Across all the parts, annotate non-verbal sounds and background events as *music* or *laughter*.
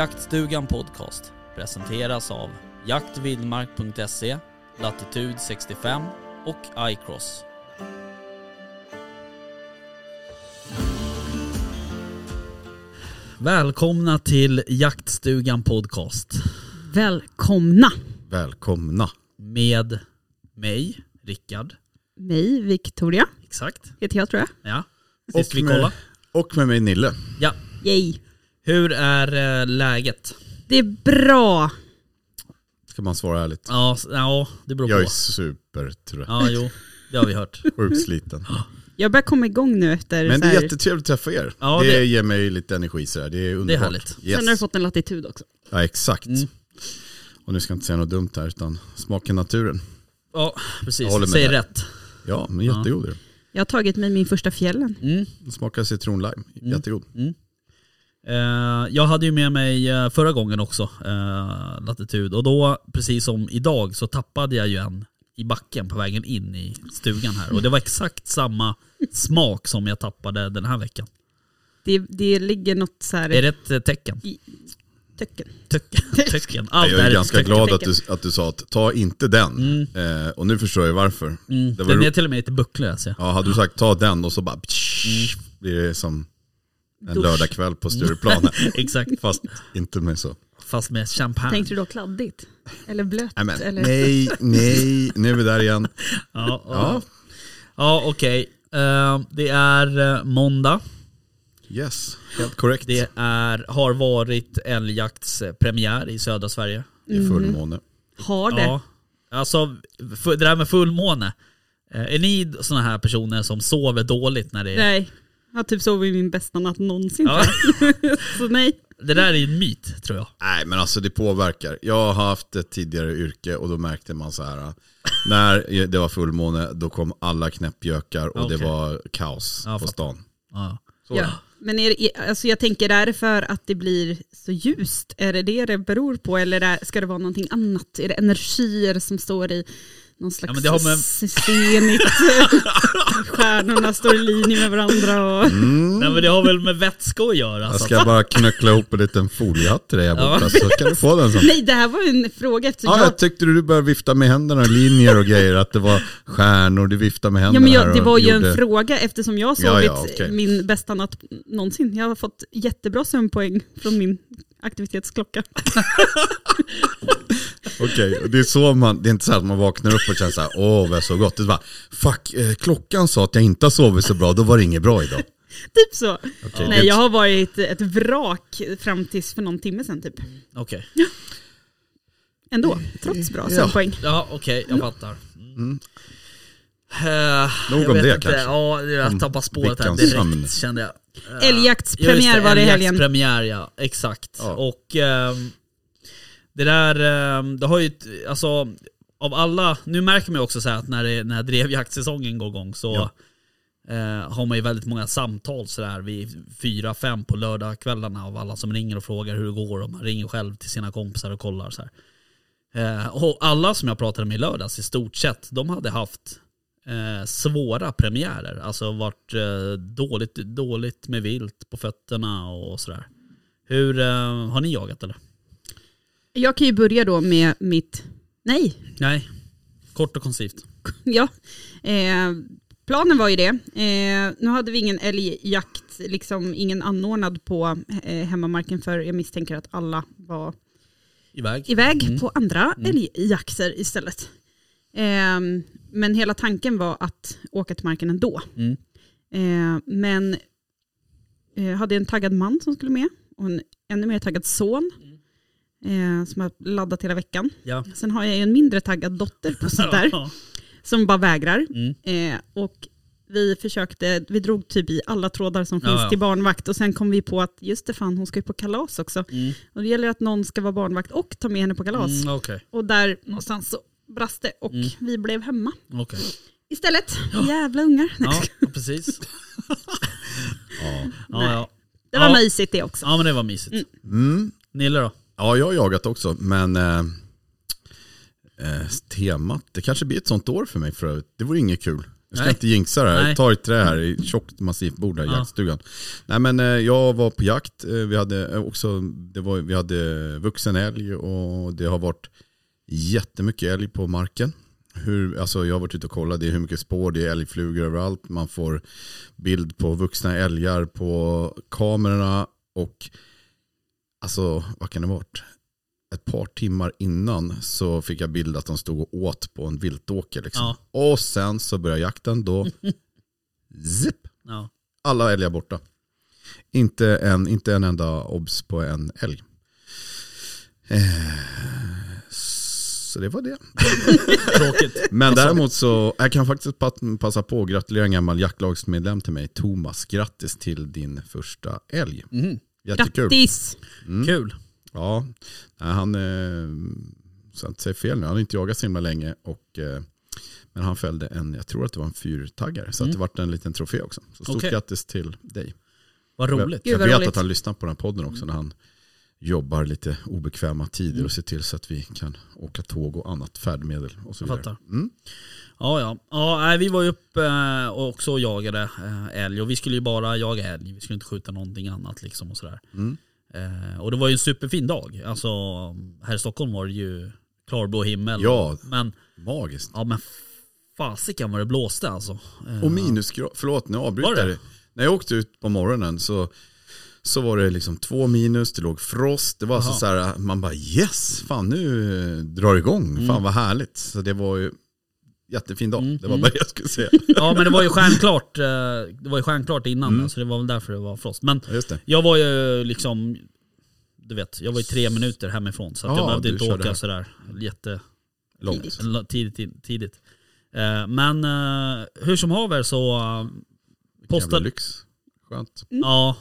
Jaktstugan Podcast presenteras av jaktvildmark.se, Latitude 65 och iCross. Välkomna till Jaktstugan Podcast Välkomna. Välkomna. med mig, Rickard. Mig, Victoria, Exakt. heter jag tror jag. Ja. Sist Och vi med- kollade. Och med mig Nille. Ja. Yay. Hur är eh, läget? Det är bra. Ska man svara ärligt. Ja, s- ja det beror Jag är på. supertrött. Ja, jo. Det har vi hört. *laughs* Sjukt sliten. Jag börjar komma igång nu efter Men det är jättetrevligt att träffa er. Ja, det, det- ger mig lite energi sådär. Det är underbart. härligt. Sen har du Yes. fått en latitud också. Ja exakt. Mm. Och nu ska jag inte säga något dumt här utan smaka naturen. Ja, precis. Jag håller med Säg där. rätt. Ja men jättegod är Jag har tagit mig min första fjällen. Mm. den. Smakar citronlime. Jättegod. Eh, jag hade ju med mig eh, förra gången också, eh, latitud. Och då, precis som idag, så tappade jag ju en i backen på vägen in i stugan här. Och det var exakt samma smak som jag tappade den här veckan. Det, det ligger något så här Är det ett eh, tecken? töcken. Tecken. *laughs* tecken. Allt Jag är är ganska tecken. glad att du, att du sa att ta inte den. Eh, och nu förstår jag varför. Mm. Det var Den ro- är till och med lite bucklig alltså. Ja, hade du sagt ta den och så bara blir det som en Dusch. lördagkväll på Stureplan. *laughs* Exakt. Fast inte med så. Fast med champagne. Tänkte du då kladdigt? Eller blött? Nej, men, eller? nej, nej, nu är vi där igen. *laughs* Ja, Ja, ja. ja okej. Eh, det är eh, måndag. yes, helt korrekt. Det är, har varit älgjaktspremiär i södra Sverige. I fullmåne. Har det? Ja, alltså det där med fullmåne. Eh, Är ni såna här personer som sover dåligt när det är... Nej. Jag har typ sovit min bästa natt någonsin. Ja, *laughs* så nej. det där är en myt tror jag. Nej men alltså det påverkar. Jag har haft ett tidigare yrke och då märkte man så här. När det var fullmåne då kom alla knäppjökar och Okej. det var kaos Ja, på stan. Ja. Så. Ja. Men är det, alltså jag tänker, är det för att det blir så ljust? Är det det det beror på? Eller är, ska det vara någonting annat? Är det energier som står i någon slags men det har med- scenigt? *laughs* Stjärnorna står i linje med varandra och... Nej men det har väl med vätska att göra. Jag Så ska bara knuckla ihop en liten foliehatt till dig här Ja. borta så kan du få den sen. Nej, det här var ju en fråga eftersom Ja, jag... jag tyckte du började vifta med händerna, linjer och grejer, att det var stjärnor, du viftade med Ja, händerna men här jag, det var ju gjorde- en fråga eftersom jag har Ja, sovit ja, okej. min bästa natt någonsin. Jag har fått jättebra sömnpoäng från min aktivitetsklocka. *laughs* Okej, och det är så man, det är inte så att man vaknar upp och känner så här, åh vad jag sov gott. Det är bara, fuck, eh, klockan sa att jag inte har sovit så bra, då var det inget bra idag. *laughs* Typ så. Okej, Nej, det- jag har varit ett vrak fram tills för någon timme sedan typ. Okej. *laughs* Ändå, trots bra Ja. sömnpoäng. Ja okej, jag fattar. Mm. Eh, Nog om det inte. kanske. Ja, jag tappade spåret här veckans sömn. direkt kände jag. Eh, Älgjaktspremiär var det i helgen. Älgjaktspremiär ja, exakt. Ja. Och ehm, det där, ehm, det har ju, alltså av alla, nu märker man ju också så här att när, det, när drevjaktsäsongen går igång så Ja. eh, har man ju väldigt många samtal sådär vid fyra, fem på lördagskvällarna av alla som ringer och frågar hur det går och man ringer själv till sina kompisar och kollar så här. Eh, och alla som jag pratade med i lördags i stort sett, de hade haft eh, svåra premiärer. Alltså varit eh, dåligt, dåligt med vilt på fötterna och sådär. Hur, eh, har ni jagat eller? Jag kan ju börja då med mitt, nej, Nej, kort och koncist. *laughs* ja. Eh, planen var ju det. Eh, nu hade vi ingen älgjakt, liksom ingen anordnad på eh, hemmamarken för jag misstänker att alla var Iväg. iväg Mm. på andra älgjakter istället. Eh, men hela tanken var att åka till marken ändå. Mm. Eh, men eh, hade en taggad man som skulle med och en ännu mer taggad son eh, som har laddat hela veckan. Ja. Sen har jag ju en mindre taggad dotter på sånt där *laughs* Ja. som bara vägrar. Mm. Eh, och vi försökte, vi drog typ i alla trådar som finns Ja, ja. till barnvakt och sen kom vi på att just det fan hon ska ju på kalas också. Mm. Och det gäller att någon ska vara barnvakt och ta med henne på kalas. Mm, Okej, Och där någonstans så brast det och Mm. vi blev hemma okej. istället. Jävla ungar. Ja, precis. *laughs* Ja. Ja, ja. Det var Ja. mysigt det också. ja, men det var mysigt. Mm. Nille då? Ja, jag har jagat också, men eh, eh, temat, det kanske blir ett sånt år för mig för övrigt. Det vore inget kul. Jag ska Nej. inte jinxa det här. Nej. Jag tar ett trä här i tjockt massivt bord här i Ja. jaktstugan. Nej men eh, jag var på jakt, eh, vi hade också, det var, vi hade vuxen älg och det har varit jättemycket älg på marken. Hur, alltså jag har varit ute och kollat, det är hur mycket spår, det är älgflugor överallt. Man får bild på vuxna älgar på kamerorna och alltså vad kan det varit? Ett par timmar innan så fick jag bild att de stod och åt på en viltåker. Liksom. Ja. Och sen så började jakten, då *laughs* zip, Ja. alla älgar borta. Inte en, inte en enda obs på en älg. Eh, så det var det. *laughs* Tråkigt. Men däremot så, jag kan faktiskt pa- passa på att gratulera en gammal jaktlagsmedlem till mig, Thomas. Grattis till din första älg. Mm. Jättekul. Grattis! Mm. Kul. Ja, han, eh, så jag inte säger fel nu, han har inte jagat så himla länge. Och, eh, men han fällde en, jag tror att det var en fyrtaggare, så att Mm. det vart en liten trofé också. Så stort Okej. grattis till dig. Vad roligt. Jag vad vet roligt. att han lyssnar på den här podden också när han jobbar lite obekväma tider Mm. och ser till så att vi kan åka tåg och annat färdmedel och så vidare. Mm. Ja, ja. ja vi var ju uppe eh, och också jagade eh, älg och vi skulle ju bara jaga älg. Vi skulle inte skjuta någonting annat liksom och sådär. Mm. Eh, och det var ju en superfin dag. Alltså här i Stockholm var det ju klarblå himmel. Ja. Men, Magiskt. ja men fasiken vad det blåste alltså. Och minusgrad, förlåt nu avbryter jag. När jag åkte ut på morgonen så, så var det liksom två minus, det låg frost. Det var Jaha. så, så här, man bara yes, fan nu drar det igång, Mm. fan vad härligt. Så det var ju jättefin dag, Mm, det var mm. bara det jag skulle säga. *laughs* Ja men det var ju stjärnklart, eh, det var ju stjärnklart innan Mm. så det var väl därför det var frost. Men Ja, Just det. jag var ju liksom, du vet, jag var ju tre minuter hemifrån så att Ja, jag behövde inte åka här. sådär jätte Långt. Tidigt. tidigt. Eh, Men eh, hur som haver så uh, Jävla postade... lyx. Skönt. Ja,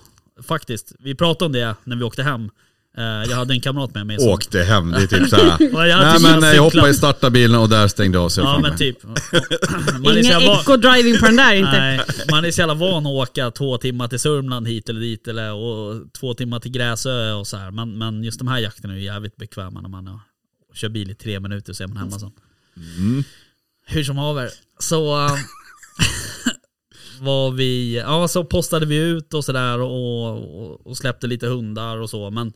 faktiskt. Vi pratade om det när vi åkte hem. Eh, Jag hade en kamrat med mig som... Åkte hem, det är typ så här. *laughs* Och jag hade Nej typ men kunnat jag hoppade i startarbilen och där stängde av sig. Ja men typ. *laughs* Ingen eco-driving på den där inte. nej, man är så jävla van att åka två timmar till Sörmland hit eller dit eller, och två timmar till Gräsö och så här. Men, men just de här jakterna är ju jävligt bekväma när man har, kör bil i tre minuter så är man hemma sen. Mm. Hur som haver. Så äh, var vi, ja så postade vi ut och sådär och, och, och släppte lite hundar och så. Men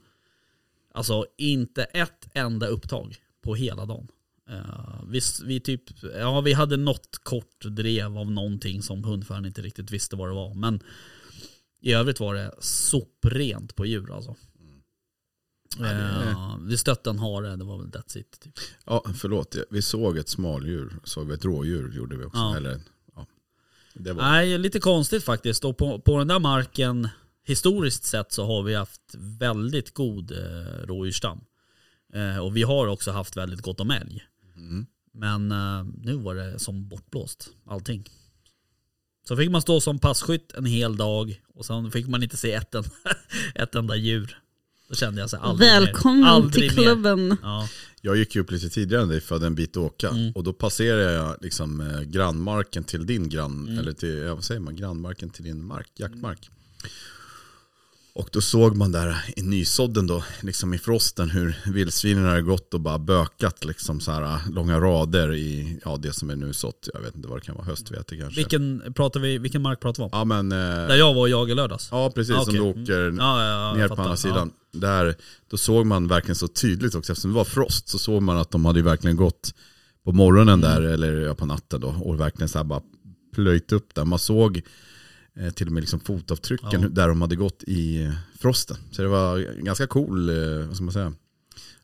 alltså inte ett enda upptag på hela dagen. Uh, vi, vi, typ, ja, vi hade något kort drev av någonting som hundföraren inte riktigt visste vad det var. Men i övrigt var det soprent på djur alltså. Är- Eh, vi stötte en hare, det var väl that's it. Typ. Ja, förlåt. Vi såg ett smaldjur, såg vi ett rådjur gjorde vi också. Ja. Eller. Det var... Nej, lite konstigt faktiskt. Och på, på den där marken, historiskt sett så har vi haft väldigt god eh, rådjursstam. Eh, och vi har också haft väldigt gott om älg. Mm. Men eh, nu var det som bortblåst, allting. Så fick man stå som passkytt en hel dag och sen fick man inte se ett enda, *laughs* ett enda djur. Då kände jag så här, aldrig mer. Välkommen Aldrig till mer. klubben. Ja, Jag gick ju upp lite tidigare än dig för att en bit att åka. Mm. Och då passerade jag liksom eh, grannmarken till din grann, Mm. eller till, vad säger man, grannmarken till din mark, jaktmark. Och då såg man där i nysådden då, liksom i frosten, hur vildsvinen hade gått och bara bökat liksom så här långa rader i ja, det som är nu sått. Jag vet inte vad det kan vara, höstvete kanske. vilken, pratar vi, vilken mark pratar vi om? Ja men, Där eh, jag var och jagade lördags. ja precis, Ah, som du åker Ja, ja, ja, ner på andra sidan. Där, då såg man verkligen så tydligt också, eftersom det var frost så såg man att de hade verkligen gått på morgonen där, Mm. eller ja, på natten då, och verkligen så här bara plöjt upp där. Man såg till och med liksom fotavtrycken Ja. där de hade gått i eh, frosten. Så det var ganska cool, eh, vad ska man säga,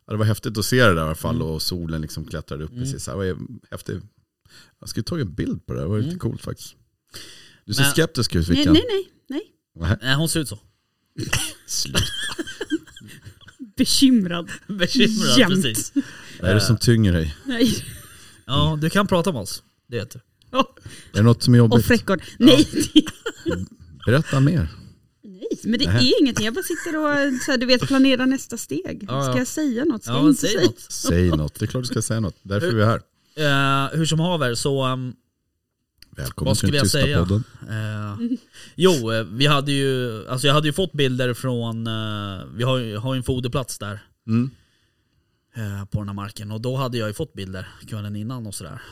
ja, det var häftigt att se det där i alla fall Mm. och solen liksom klättrade upp Mm. precis. Det var häftigt. Jag skulle ta en bild på det, det var lite Mm. coolt faktiskt. Du ser Men- skeptisk ut Nej, Vickan. nej, nej. nej. Nej. Nej, hon ser ut så. Sluta. *laughs* Bekymrad. Bekymrad Jämt. precis. Vad är det som tynger dig? Nej. Ja, du kan prata med oss. Det vet du. Ja, Är det något som är jobbigt? off record. Nej, Berätta mer. nej, men det Nähä. är ingenting. Jag bara sitter och så här, du vet, planerar nästa steg. Ja, ja. Ska jag säga något? Ska Ja, jag inte säg säga? något. Säg något, det är klart du ska säga något. Därför är vi här. Eh, hur som haver så... Um, Välkommen Vad till skulle den jag tysta säga? podden. Eh, jo, eh, vi hade ju, alltså jag hade ju fått bilder från, eh, vi har ju, har ju en foderplats där Mm. på den här marken och då hade jag ju fått bilder kvällen innan och sådär.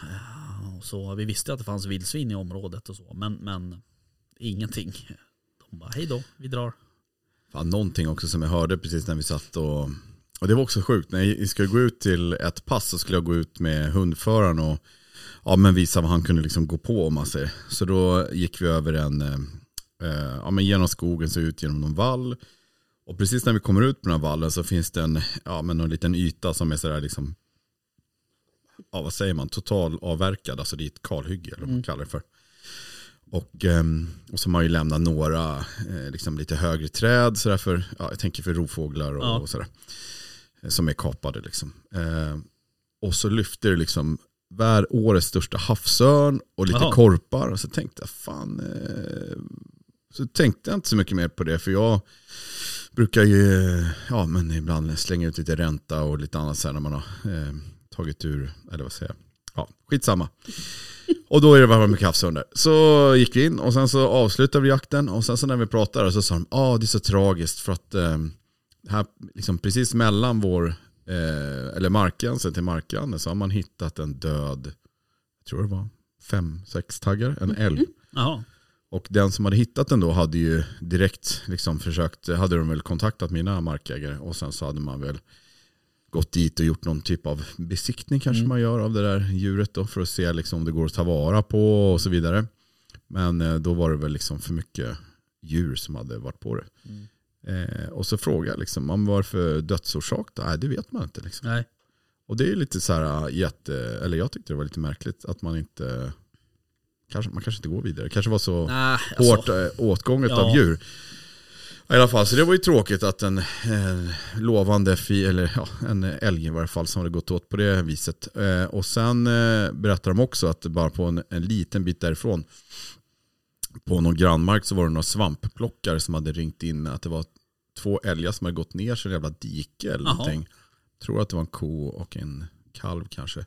Och så vi visste att det fanns vildsvin i området och så, men, men ingenting. De bara, hej då, vi drar. Fan, någonting också som jag hörde precis när vi satt och och det var också sjukt, när jag skulle gå ut till ett pass så skulle jag gå ut med hundföraren och ja, men visa vad han kunde liksom gå på om man säger. Så då gick vi över en, eh, eh, ja, men genom skogen så ut genom någon vall. Och precis när vi kommer ut på den här vallen så finns det en, ja, men någon liten yta som är sådär liksom, ja vad säger man, total avverkad, alltså det är ett kalhygge eller vad man kallar det för. Och, ehm, och så har man ju lämnat några eh, liksom lite högre träd sådär för, ja, jag tänker för rovfåglar och, Ja. och sådär. Eh, Som är kapade liksom. Eh, och så lyfter liksom vär årets största havsörn och lite Jaha. korpar. Och så tänkte jag, fan. Så tänkte jag inte så mycket mer på det för jag brukar ju, ja men ibland slänga ut lite ränta och lite annat så här när man har eh, tagit ur, eller vad säger jag, ja skitsamma. Och då är det mycket havsörn där. Så gick vi in och sen så avslutade vi jakten och sen så när vi pratade så sa de, ja ah, det är så tragiskt för att eh, här liksom precis mellan vår, eh, eller markgränsen till markgränsen så har man hittat en död, jag tror det var fem, sex taggar, en älg. Jaha. Och den som hade hittat den då hade ju direkt liksom försökt, hade de väl kontaktat mina markägare och sen så hade man väl gått dit och gjort någon typ av besiktning kanske man gör av det där djuret då för att se liksom om det går att ta vara på och så vidare. Men eh, då var det väl liksom för mycket djur som hade varit på det. Eh, och så frågade jag liksom, om varför dödsorsak då? Nej det vet man inte liksom. Nej. Och det är lite så här äh, jätte, eller jag tyckte det var lite märkligt att man inte, kanske, man kanske inte går vidare. kanske var så Nej, alltså, hårt äh, åtgånget ja. av djur. I alla fall, så det var ju tråkigt att en, en lovande fi, eller ja, en älg i varje fall som hade gått åt på det viset. Eh, och sen eh, berättar de också att bara på en, en liten bit därifrån på någon grannmark så var det några svampplockare som hade ringt in att det var två älgar som hade gått ner sig i en jävla dike eller Jaha. någonting. tror att det var en ko och en kalv kanske.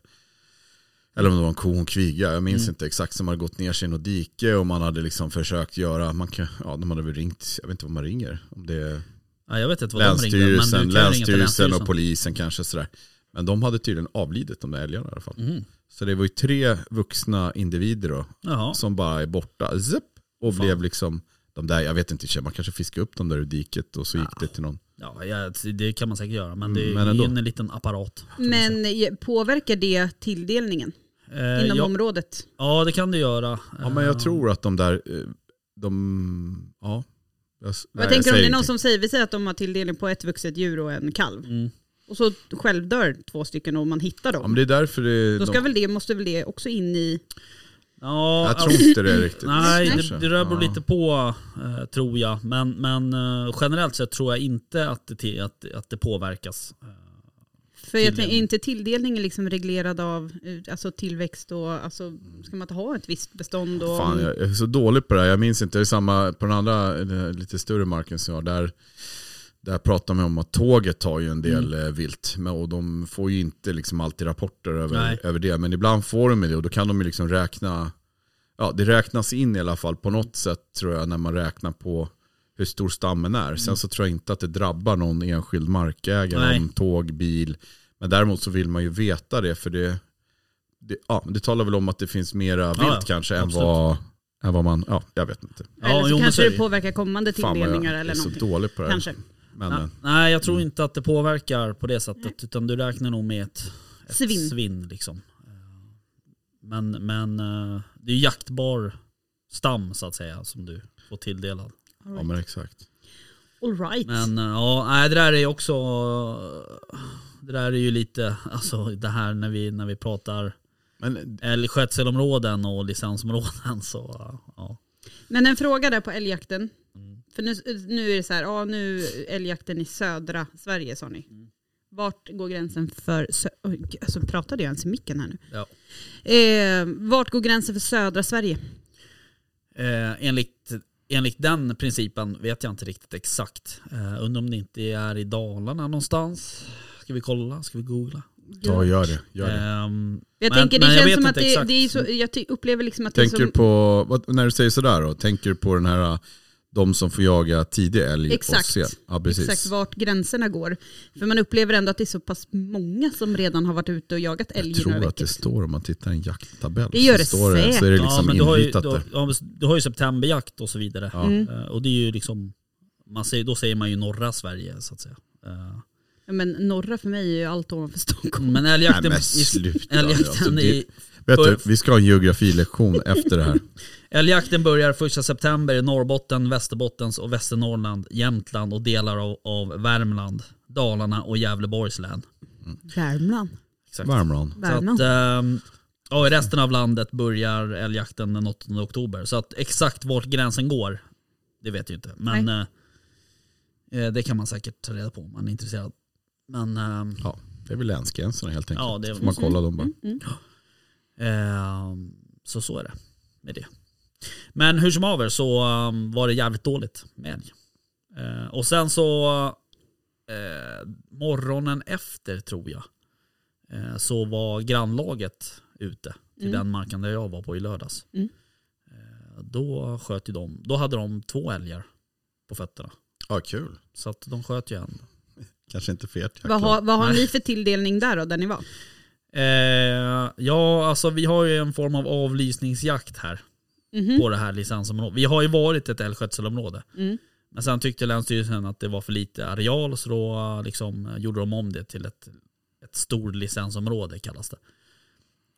Eller om det var en ko och en kviga, jag minns Mm. inte exakt, som hade gått ner sig i något dike och man hade liksom försökt göra, man kan, ja de hade väl ringt, jag vet inte vad man ringer. Om det är ja, jag vet inte vad de ringde. länsstyrelsen, men länsstyrelsen länsstyrelsen. och polisen kanske sådär. Men de hade tydligen avlidit de där älgarna i alla fall. Mhm. Så det var ju tre vuxna individer då, Jaha. som bara är borta. Zip, och Fan. blev liksom, de där, jag vet inte, man kanske fiskade upp dem där ur diket och så gick Ja. det till någon. Ja, ja, det kan man säkert göra, men det är Mm, men ändå. en liten apparat. Men eh, påverkar det tilldelningen inom ja, ja. ja, det kan det göra. Ja men jag Eh, tror att de där, eh, de, ja. Jag, nej, Jag tänker om säger det är någon ingenting. som säger, vi säger att de har tilldelning på ett vuxet djur och en kalv. Mm. Och så självdör två stycken och man hittar Ja dem. men det är därför det, Då ska de, väl det, måste väl det också in i... Ja, jag alltså- tror inte det riktigt. Nej, det, det beror Ja. lite på eh, tror jag. Men, men eh, generellt sett tror jag inte att det, att, att det påverkas. Eh, För jag tänker, inte tilldelningen liksom reglerad av eh, alltså tillväxt och alltså, ska man inte ha ett visst bestånd? Och, Fan, jag är så dålig på det här. Jag minns inte, det är samma på den andra eller lite större marken som jag. Där, där pratar man om att tåget tar ju en del Mm. eh, vilt. Och de får ju inte liksom alltid rapporter Nej. över, över det. Men ibland får de det och då kan de ju liksom räkna. Ja, det räknas in i alla fall på något sätt tror jag när man räknar på hur stor stammen är. Sen så tror jag inte att det drabbar någon enskild markägare, Nej. någon tåg, bil. Men däremot så vill man ju veta det för det, det, ja, det talar väl om att det finns mera vilt ja, kanske än vad, än vad man, ja jag vet inte. Ja, eller så jo, kanske det påverkar kommande Fan vad tilldelningar jag eller är så någonting. dålig på det här. Kanske. Men, Nej, eh, nej, jag tror inte att det påverkar på det sättet. Utan du räknar nog med ett, ett Svinn. svinn. liksom. Eh, Men, men eh, det är ju jaktbar stam så att säga som du får tilldelad. Ja men exakt. All right. Men eh, ja, nej, det där är också, det där är ju lite, *laughs* alltså det här när vi, när vi pratar Men älgskötselområden och licensområden *laughs* så ja. Men en fråga där på älgjakten. Mm. För nu, nu är det så här, ja nu älgjakten i södra Sverige sa ni. Mm. Vart går gränsen för... Gud, alltså, pratade jag ens i micken här nu? Ja. Eh, vart går gränsen för södra Sverige? Eh, enligt, enligt den principen vet jag inte riktigt exakt. Eh, undrar om det inte är i Dalarna någonstans. Ska vi kolla? Ska vi googla? Och gör det. Gör det. Ehm, Jag men- tänker det känns som att det, det är så, jag upplever liksom att det Tänker är du som, på, vad, när du säger sådär då, tänker du på den här, de som får jaga tidig älg Exakt. och sen? Ja precis. exakt vart gränserna går. För man upplever ändå att det är så pass många som redan har varit ute och jagat älg Jag tror att veckor. det står om man tittar i en jakttabell. Det gör så det står det, så är det säkert. liksom ja, men du har, ju, inritat du, ja, men du har ju septemberjakt och så vidare. Ja. Mm. Eh, och det är ju liksom, man säger, då säger man ju norra Sverige så att säga. Eh, Ja, men norra för mig är ju allt ovanför Stockholm. men Nej älgjakten, men i, sluta. älgjakten, alltså, det, i, vet du, vi ska ha en geografilektion efter det här. *laughs* älgjakten börjar första september i Norrbotten, Västerbottens och Västernorrland, Jämtland och delar av, av Värmland, Dalarna och Gävleborgs län. Värmland. Exakt. Värmland. Så Värmland. att, ehm, ja, i resten av landet börjar älgjakten den 8 oktober. Så att exakt vart gränsen går, det vet jag inte. Men eh, eh, det kan man säkert ta reda på om man är intresserad. Men ehm, Ja, det är väl länsgränserna helt enkelt. Ja, det är- får man kolla dem bara. Mm. ehm, så så är det med det. Men hur som haver så ehm, var det jävligt dåligt med älg. Eh, och sen så eh, morgonen efter tror jag eh, så var grannlaget ute till Mm. den marken där jag var på i lördags. Mm. Eh, då sköt ju de, då hade de två älgar på fötterna. Ja, kul. Så att de sköt ju en. Kanske inte för ert Vad har, vad har ni för tilldelning där då, där ni var? Eh, ja, alltså vi har ju en form av avlysningsjakt här Mhm. på det här licensområdet. Vi har ju varit ett älgskötselområde. Mm. Men sen tyckte Länsstyrelsen att det var för lite areal så då liksom gjorde de om det till ett, ett stort licensområde kallas det.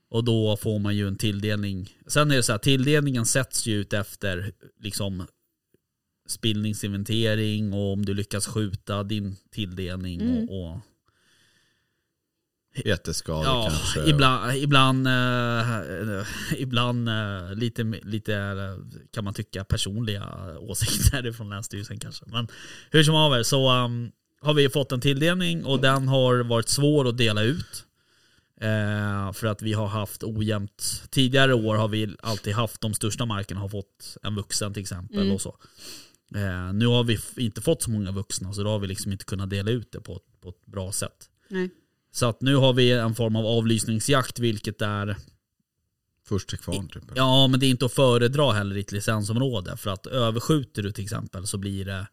Och då får man ju en tilldelning. Sen är det så här, tilldelningen sätts ju ut efter liksom spillningsinventering och om du lyckas skjuta din tilldelning Mm. och, och Betesskador Ja, kanske. ibland, ibland, eh, ibland eh, lite, lite eh, kan man tycka personliga åsikter från Länsstyrelsen kanske. Men hur som haver så um, har vi fått en tilldelning och den har varit svår att dela ut. Eh, för att vi har haft ojämnt, tidigare år har vi alltid haft de största markerna har fått en vuxen till exempel Mm. och så. Eh, nu har vi inte fått så många vuxna så då har vi liksom inte kunnat dela ut det på, ett- på ett bra sätt. Nej. Så att nu har vi en form av avlysningsjakt vilket är Först till kvarn typ. Ja men det är inte att föredra heller i ett licensområde för att överskjuter du till exempel så blir det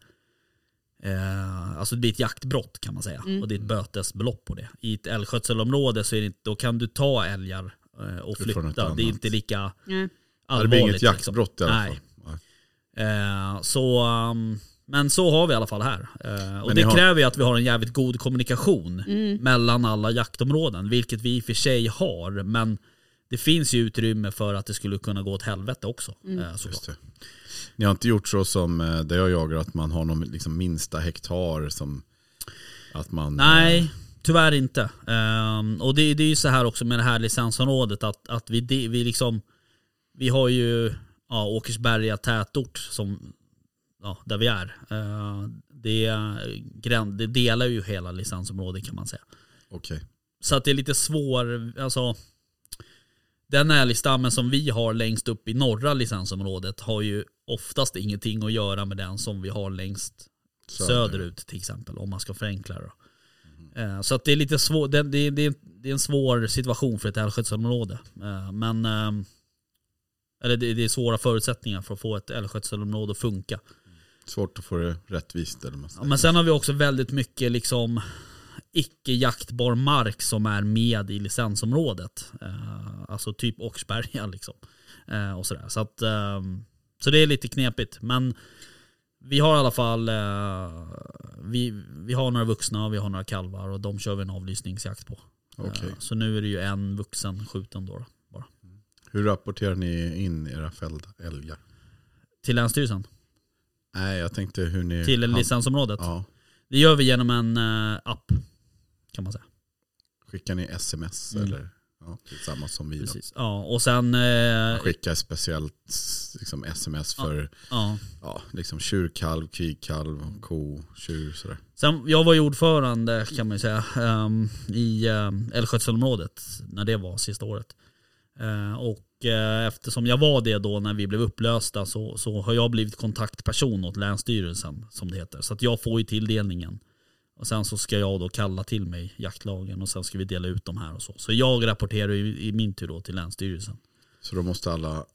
eh, Alltså det blir ett jaktbrott kan man säga Mm. och det är ett bötesbelopp på det. I ett älgskötselområde så är det inte, då kan du ta älgar eh, och flytta. Det är inte lika Nej. Ja, det allvarligt. blir inget liksom. jaktbrott i alla Nej. fall. Nej. Eh, så, um, men så har vi i alla fall här. Eh, och det har- kräver ju att vi har en jävligt god kommunikation Mm. mellan alla jaktområden, vilket vi i och för sig har. Men det finns ju utrymme för att det skulle kunna gå åt helvete också. Mm. Eh, såklart. Just det. Ni har inte gjort så som eh, där jag jagar, att man har någon liksom minsta hektar som att man... Nej, tyvärr inte. Ehm, och det, det är ju så här också med det här licensområdet att, att vi, det, vi liksom Vi har ju ja, Åkersberga tätort som ja, där vi är. Uh, det, det delar ju hela licensområdet kan man säga. Okej. Så att det är lite svår, alltså den älgstammen som vi har längst upp i norra licensområdet har ju oftast ingenting att göra med den som vi har längst söderut till exempel om man ska förenkla det. Eh, Så att det är lite svår, det, det, det, det är en svår situation för ett älgskötselområde. Eh, Men ehm, eller det, det är svåra förutsättningar för att få ett älgskötselområde att funka. Svårt att få det rättvist eller Ja, men sen har vi också väldigt mycket liksom icke jaktbar mark som är med i licensområdet. Eh, alltså typ Åkersberga liksom. Eh, och sådär. Så, att, ehm, så det är lite knepigt. Men vi har i alla fall eh, vi, vi har några vuxna och vi har några kalvar och de kör vi en avlysningsjakt på. Eh, Okej. så nu är det ju en vuxen skjuten då. Bara. Hur rapporterar ni in era fällda älgar? Till Länsstyrelsen. Nej, jag tänkte hur ni... Till han- licensområdet. Ja. Det gör vi genom en eh, app. Kan man säga. Skickar ni sms Mm. eller? Ja, det är samma som vi då. Precis. Ja, och sen... Eh, Skicka speciellt liksom, sms för ja. ja, liksom tjurkalv, kvigkalv, ko, tjur sådär. Sen, jag var ju ordförande kan man ju säga ehm, i um, älgskötselområdet när det var sista året. Eh, och eh, eftersom jag var det då när vi blev upplösta så, så har jag blivit kontaktperson åt Länsstyrelsen som det heter. Så att jag får ju tilldelningen. Och sen så ska jag då kalla till mig jaktlagen och sen ska vi dela ut de här och så. Så jag rapporterar i, i min tur då till Länsstyrelsen. Så då måste alla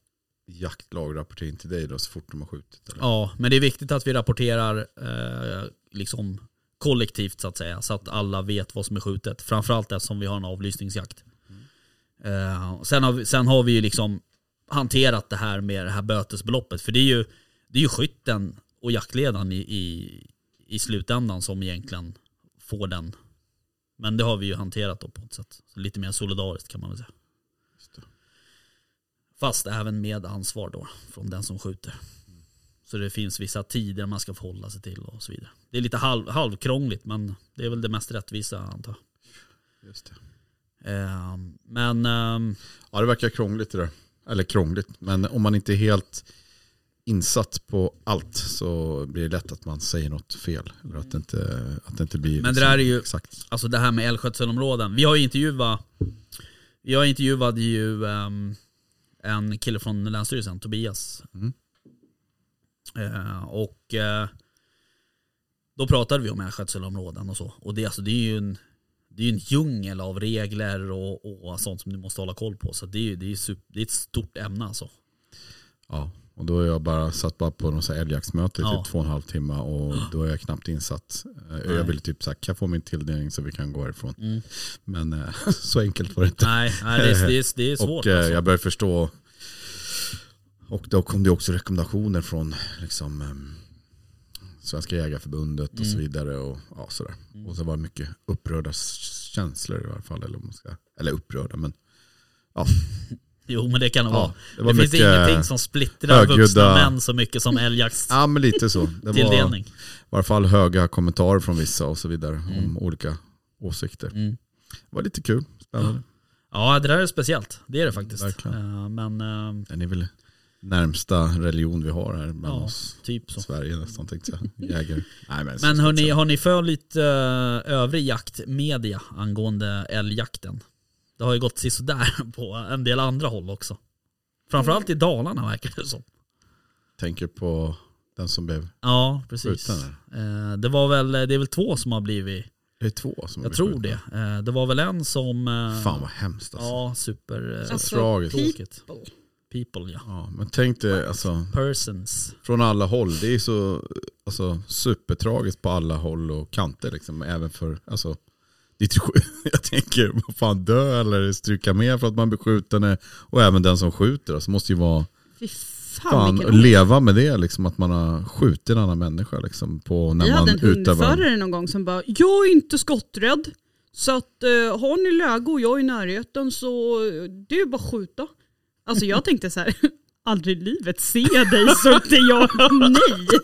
jaktlag rapportera in till dig då så fort de har skjutit? Eller? Ja, men det är viktigt att vi rapporterar eh, liksom kollektivt så att säga. Så att alla vet vad som är skjutet. Framförallt eftersom vi har en avlysningsjakt. Eh, sen, har vi, sen har vi ju liksom hanterat det här med det här bötesbeloppet. För det är ju, det är ju skytten och jaktledaren i, i, i slutändan som egentligen får den. Men det har vi ju hanterat då på ett sätt. Så lite mer solidariskt kan man väl säga. Fast även med ansvar då från den som skjuter. Så det finns vissa tider man ska förhålla sig till och så vidare. Det är lite halv, halvkrångligt men det är väl det mest rättvisa antar jag. Just det. Eh, men ehm, Ja det verkar krångligt det där. Eller krångligt, men om man inte är helt insatt på allt så blir det lätt att man säger något fel. Eller att det inte, att det inte blir Men det där är ju- exakt. alltså det här med älgskötselområden. Vi har ju intervjuat, vi har intervjuat ju ehm, en kille från Länsstyrelsen, Tobias. Mm. Eh, och eh, då pratade vi om älgskötselområden och så. Och det, alltså, det är ju en, det är ju en djungel av regler och, och sånt som du måste hålla koll på. Så det är, ju- det är, super, det är ett stort ämne alltså. Ja, och då är jag bara satt bara på något älgjaktsmöte i Ja. typ två och en halv timme och då är jag knappt insatt. Eh, Jag Nej. ville typ så här, kan jag få min tilldelning så vi kan gå härifrån. Mm. Men eh, *laughs* så enkelt var det inte. Nej, nej det, är, det, är, det är svårt och eh, alltså. jag började förstå. Och då kom det också rekommendationer från liksom, eh, Svenska Jägarförbundet och så Mm. vidare. Och, ja, sådär. och så var det mycket upprörda känslor i alla fall. Eller, om man ska, eller upprörda men *laughs* Jo men det kan det vara. ja, det Det, var finns mycket. ingenting som splittrar vuxna högljudda- män så mycket som älgjakts *laughs* Ja men lite så. Det var i varje fall höga kommentarer från vissa och så vidare Mm. om olika åsikter. Mm. Det var lite kul, spännande. Ja det där är speciellt, det är det faktiskt. Verkligen. Eh, Men eh, Den är väl närmsta religion vi har här bland ja, oss. typ så. Sverige nästan tänkte jag. *laughs* Jägare. Nej, men Men hörni, har ni följt uh, övrig jaktmedia angående älgjakten? Det har ju gått sådär *laughs* på en del andra håll också. Framförallt i Dalarna verkar det som. Tänker på den som blev Ja, precis. skjuten. Eh, det, var väl, det är väl två som har blivit, Det är två som jag blev tror skjutna. det. Eh, det var väl en som... eh, Fan vad hemskt alltså. Ja, super... eh, Så Alltså, tragiskt. people. People ja. Ja, men tänk dig alltså, Persons. från alla håll. Det är så alltså, supertragiskt på alla håll och kanter. Liksom. Även för, alltså, det *laughs* jag tänker, vad fan dö eller stryka med för att man blir skjuten. Och även den som skjuter. Alltså, måste ju vara Fy fan, leva med det. Liksom, att man har skjutit en annan människa. Liksom, på, när Vi man hade en utövar. hundförare någon gång som bara, jag är inte skotträdd. Så att eh, har ni läge och jag är i närheten så eh, det är bara att skjuta. Alltså jag tänkte så här, *laughs* aldrig i livet ser jag dig så inte jag nej.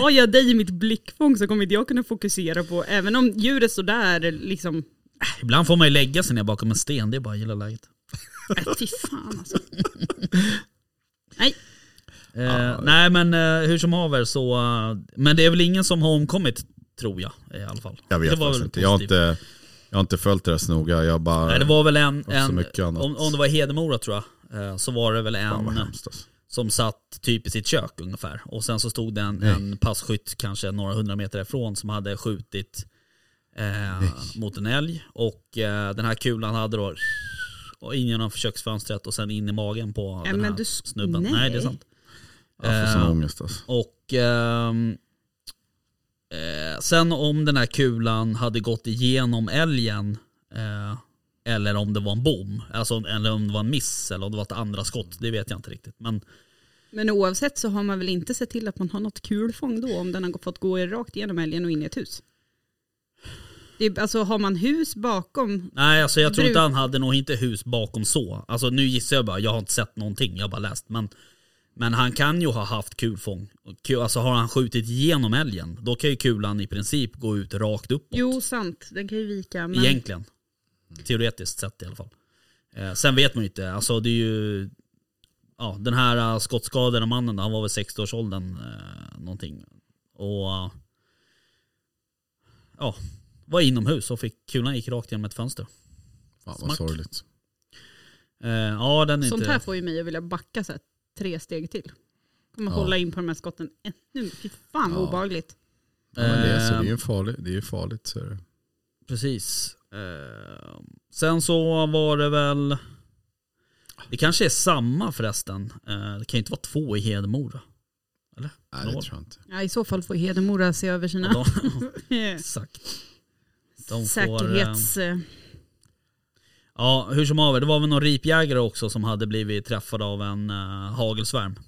Har jag dig i mitt blickfång så kommer inte jag kunna fokusera på, även om djuret står där liksom, Ibland får man ju lägga sig ner bakom en sten, det är bara att gilla läget. äh, fy fan alltså. Nej, Eh, nej men eh, hur som haver så, eh, men det är väl ingen som har omkommit tror jag i alla fall. Jag vet det var faktiskt inte. Jag har inte. Jag har inte följt det så noga. Jag bara, Nej det var väl en, en om, om det var i Hedemora tror jag, eh, så var det väl en hemskt alltså. som satt typ i sitt kök ungefär. Och sen så stod det en, Nej. en passkytt kanske några hundra meter ifrån som hade skjutit eh, mot en älg. Och eh, den här kulan hade då och in genom köksfönstret och sen in i magen på Ja, den här du snubben. nej. Nej det är sant. Jag får sån Eh, ångest alltså. Och ehm, eh, sen om den här kulan hade gått igenom älgen eh, eller om det var en bom, alltså, eller om det var en miss eller om det var ett andra skott, det vet jag inte riktigt. Men men oavsett så har man väl inte sett till att man har något kulfång då om den har fått gå rakt igenom älgen och in i ett hus. Det alltså har man hus bakom, nej, alltså jag tror inte han hade nog inte hus bakom så. Alltså nu gissar jag bara, jag har inte sett någonting, jag har bara läst. Men, men han kan ju ha haft kulfång. Ku- Alltså har han skjutit igenom älgen, då kan ju kulan i princip gå ut rakt uppåt. jo sant, den kan ju vika. Men, Egentligen. Teoretiskt sett i alla fall. Eh, sen vet man ju inte, alltså det är ju ja, den här uh, skottskadade mannen, han var väl 60-årsåldern uh, någonting. Och uh, ja, var inomhus och fick kulan gick rakt genom ett fönster. Fan Smack. vad sorgligt. Uh, ja, den är Sånt inte... här får ju mig att vilja backa så här, tre steg till. Kommer Ja. hålla in på de här skotten ännu. Fy fan Ja. obehagligt. Ja, men det, är, så, det är ju farligt. Det är farligt. Så är det. Precis. Eh, sen så var det väl... Det kanske är samma förresten. Eh, det kan ju inte vara två i Hedemora. Nej Nål. det tror jag inte. Ja, I så fall får Hedemora se över sina Ja, de, *laughs* exakt. De får, säkerhets... eh, Ja, hur som haver, det var väl någon ripjägare också som hade blivit träffad av en uh, hagelsvärm.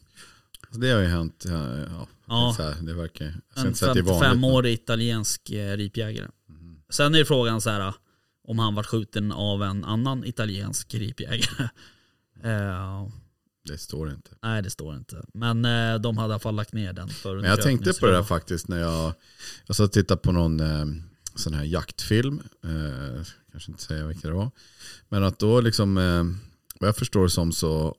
Så det har ju hänt. Ja, ja. Ja. Så här, det verkar, En inte säga att det är vanligt. men- 55-årig italiensk eh, ripjägare. Sen är frågan så här om han var skjuten av en annan italiensk ripjägare. *laughs* Eh, Det står inte. nej det står inte. Men eh, de hade i alla fall lagt ner den för Men jag tänkte på det där faktiskt när jag, jag satt och tittade på någon eh, sån här jaktfilm. Eh, kanske inte säga vilka det var. Men att då liksom, eh, vad jag förstår som så,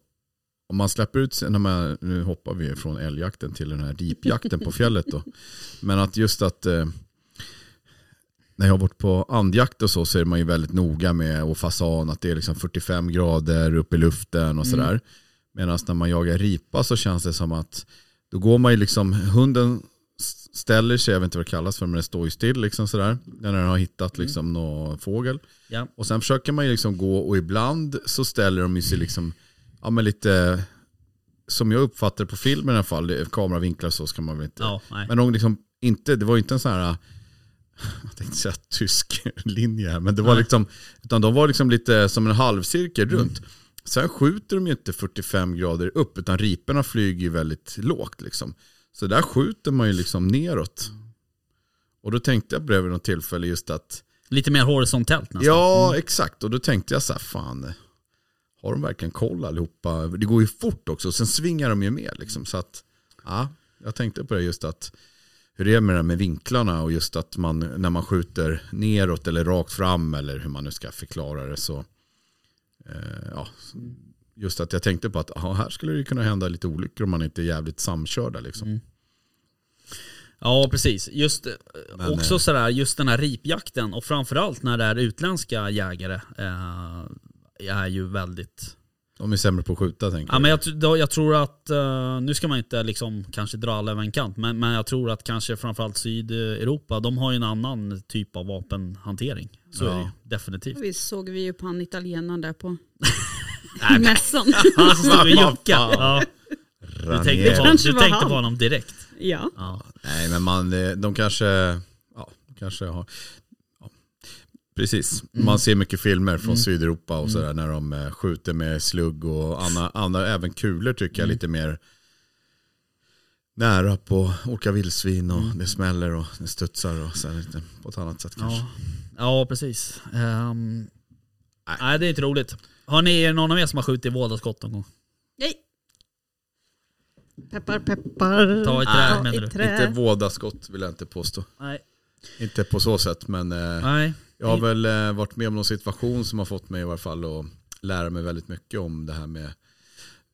om man släpper ut, när man, nu hoppar vi från älgjakten till den här ripjakten på fjället då. Men att just att eh, när jag har varit på andjakt och så så är man ju väldigt noga med och fasan att det är liksom 45 grader upp i luften och sådär. Medan när man jagar ripa så känns det som att då går man ju liksom, hunden ställer sig, jag vet inte vad det kallas för, men den står ju still liksom sådär. När den har hittat liksom någon fågel. Ja. Och sen försöker man ju liksom gå och ibland så ställer de ju sig liksom, ja men lite, som jag uppfattar på filmen i alla fall, kameravinklar så ska man väl inte. Ja. Men de liksom inte, det var ju inte en sån här, jag tänkte säga tysk *laughs* linje här, men det var Nej. liksom, utan de var liksom lite som en halvcirkel Mm. runt. Sen skjuter de ju inte 45 grader upp, utan riporna flyger ju väldigt lågt liksom. Så där skjuter man ju liksom neråt. Och då tänkte jag på det vid något tillfälle just att, Lite mer horisontellt nästan. ja exakt, och då tänkte jag så här, fan, har de verkligen koll allihopa? Det går ju fort också, sen svingar de ju med liksom. Så att, ja, jag tänkte på det just att, hur det är med det med vinklarna och just att man när man skjuter neråt eller rakt fram eller hur man nu ska förklara det så. Eh, ja, just att jag tänkte på att aha, här skulle det kunna hända lite olyckor om man inte är jävligt samkörda. Liksom. Mm. Ja precis. Just, eh, Men, också eh, sådär, just den här ripjakten och framförallt när det är utländska jägare eh, är ju väldigt De är sämre på att skjuta tänker Ja, men jag, då, jag tror att, eh, nu ska man inte liksom kanske dra alla över en kant, men, men jag tror att kanske framförallt Sydeuropa, de har ju en annan typ av vapenhantering. Så Ja. är det ju definitivt. Vi såg vi ju på han italienaren där på *laughs* Nej, men- mässan. *laughs* Han som stod och juckade. Ja, du tänkte, på, du tänkte honom direkt. ja. Ja. Nej men man, eh, de kanske, ja, kanske har, ja, precis. Man ser mycket filmer från Sydeuropa och sådär när de eh, skjuter med slugg och andra, andra även kulor tycker jag lite mer nära på olika vildsvin och det smäller och det studsar och så här lite på ett annat sätt kanske. Ja, ja precis. Um, nej. det är inte roligt. Har ni någon av er som har skjutit vådaskott någon gång? Nej. Peppar peppar. Ta i trä, Ja, menar i du? Inte vådaskott vill jag inte påstå. Nej. Inte på så sätt men eh, Nej. Jag har väl eh, varit med om någon situation som har fått mig i varje fall att lära mig väldigt mycket om det här med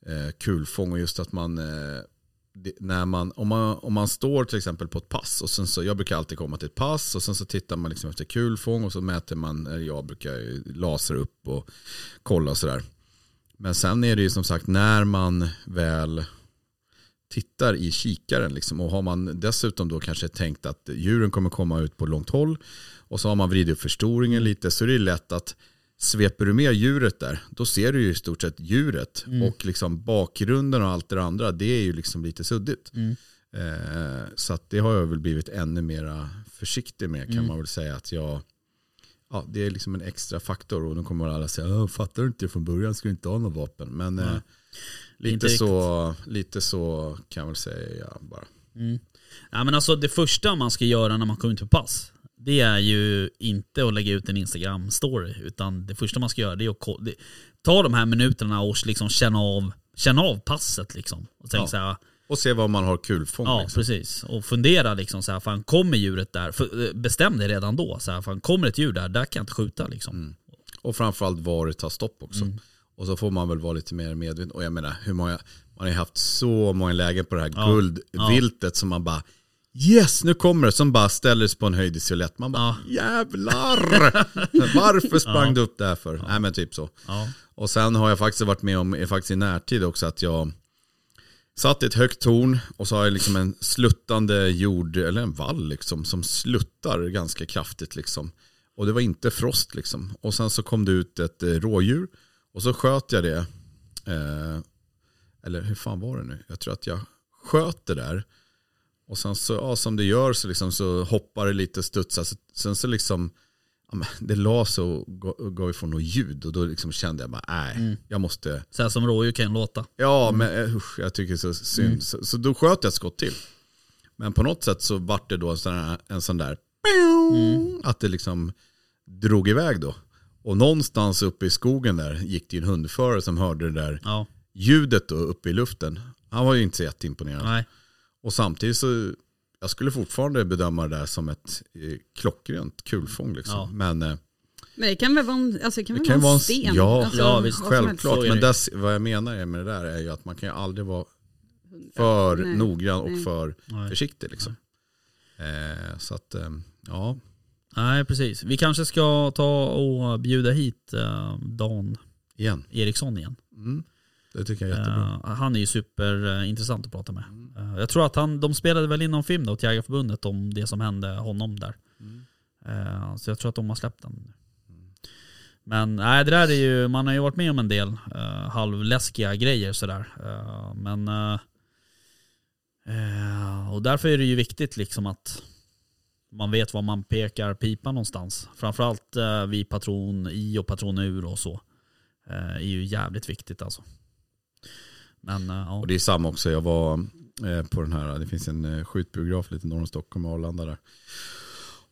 eh, kulfång och just att man, det, när man, om man, om man står till exempel på ett pass och sen så, jag brukar alltid komma till ett pass och sen så tittar man liksom efter kulfång och så mäter man, eller jag brukar lasra upp och kolla och sådär. Men sen är det ju som sagt när man väl tittar i kikaren liksom, och har man dessutom då kanske tänkt att djuren kommer komma ut på långt håll och så har man vridit upp förstoringen lite så är det lätt att sveper du med djuret där då ser du ju i stort sett djuret och liksom bakgrunden och allt det andra det är ju liksom lite suddigt. Eh, så det har jag väl blivit ännu mer försiktig med kan man väl säga att jag Ja, det är liksom en extra faktor och då kommer alla säga "Åh, fattar du inte från början ska du inte ha något vapen. Men eh, lite, så, lite så kan jag väl säga bara. Mm. Ja, men alltså det första man ska göra när man kommer ut på pass, det är ju inte att lägga ut en Instagram-story. Utan det första man ska göra det är att det, ta de här minuterna och liksom känna av, känna av passet. Liksom. Och tänka Ja. så här, Och se vad man har kulfång. ja liksom. precis. Och fundera liksom så här, fan kommer djuret där? För, eh, bestäm dig redan då. Så här, fan, kommer ett djur där, där kan jag inte skjuta liksom. Och framförallt var det tar stopp också. Mm. Och så får man väl vara lite mer medveten. Och jag menar, hur många, man har ju haft så många lägen på det här Ja. guldviltet som man bara Yes, nu kommer det. Som bara ställer sig på en höjd isolett. Man bara Ja. jävlar. *laughs* Varför sprang Ja. du upp där för? Nej men typ så. Ja. Och sen har jag faktiskt varit med om, är faktiskt i närtid också, att jag satt i ett högt torn och så har jag liksom en sluttande jord, eller en vall liksom, som sluttar ganska kraftigt liksom. Och det var inte frost liksom. Och sen så kom det ut ett eh, rådjur och så sköt jag det. Eh, eller hur fan var det nu? Jag tror att jag sköt det där. Och sen så, ja, som det gör så, liksom, så hoppar det lite, studsar. Så, sen så liksom, ja, det la sig och gav, ifrån något ljud. Och då liksom kände jag bara, nej, jag måste, Så här som rådjur kan låta. ja men eh, usch, jag tycker så synd. Så, så då sköt jag ett skott till. Men på något sätt så vart det då en sån, här, en sån där, att det liksom drog iväg då. Och någonstans uppe i skogen där gick det en hundförare som hörde det där Ja, ljudet då uppe i luften. Han var ju inte så jätteimponerad. nej. Och samtidigt så, jag skulle fortfarande bedöma det där som ett eh, klockrent kulfång liksom. Ja. Men eh, Men det kan väl vara en, alltså det kan Det väl kan vara en en- sten? ja, alltså, ja, visst, självklart. Men där, vad jag menar med det där är ju att man kan ju aldrig vara för Nej, noggrann och nej. för Nej. försiktig liksom. Eh, så att, eh, ja. nej, precis. Vi kanske ska ta och bjuda hit eh, Dan Igen. Eriksson igen. Mm. Det tycker jag är jättebra. Uh, han är ju superintressant att prata med. Uh, jag tror att han, de spelade väl in någon film då åt Jägarförbundet om det som hände honom där. Eh, så jag tror att de har släppt den. Men nej, det där är ju, man har ju varit med om en del uh, halvläskiga grejer sådär. Men och därför är det ju viktigt liksom att man vet var man pekar pipan någonstans. Framförallt uh, vid patron i och patron ur och så. eh, är ju jävligt viktigt alltså. Men eh, ja. Och det är samma också, jag var eh, på den här, det finns en eh, skjutbiograf lite norr om Stockholm, Arlanda där.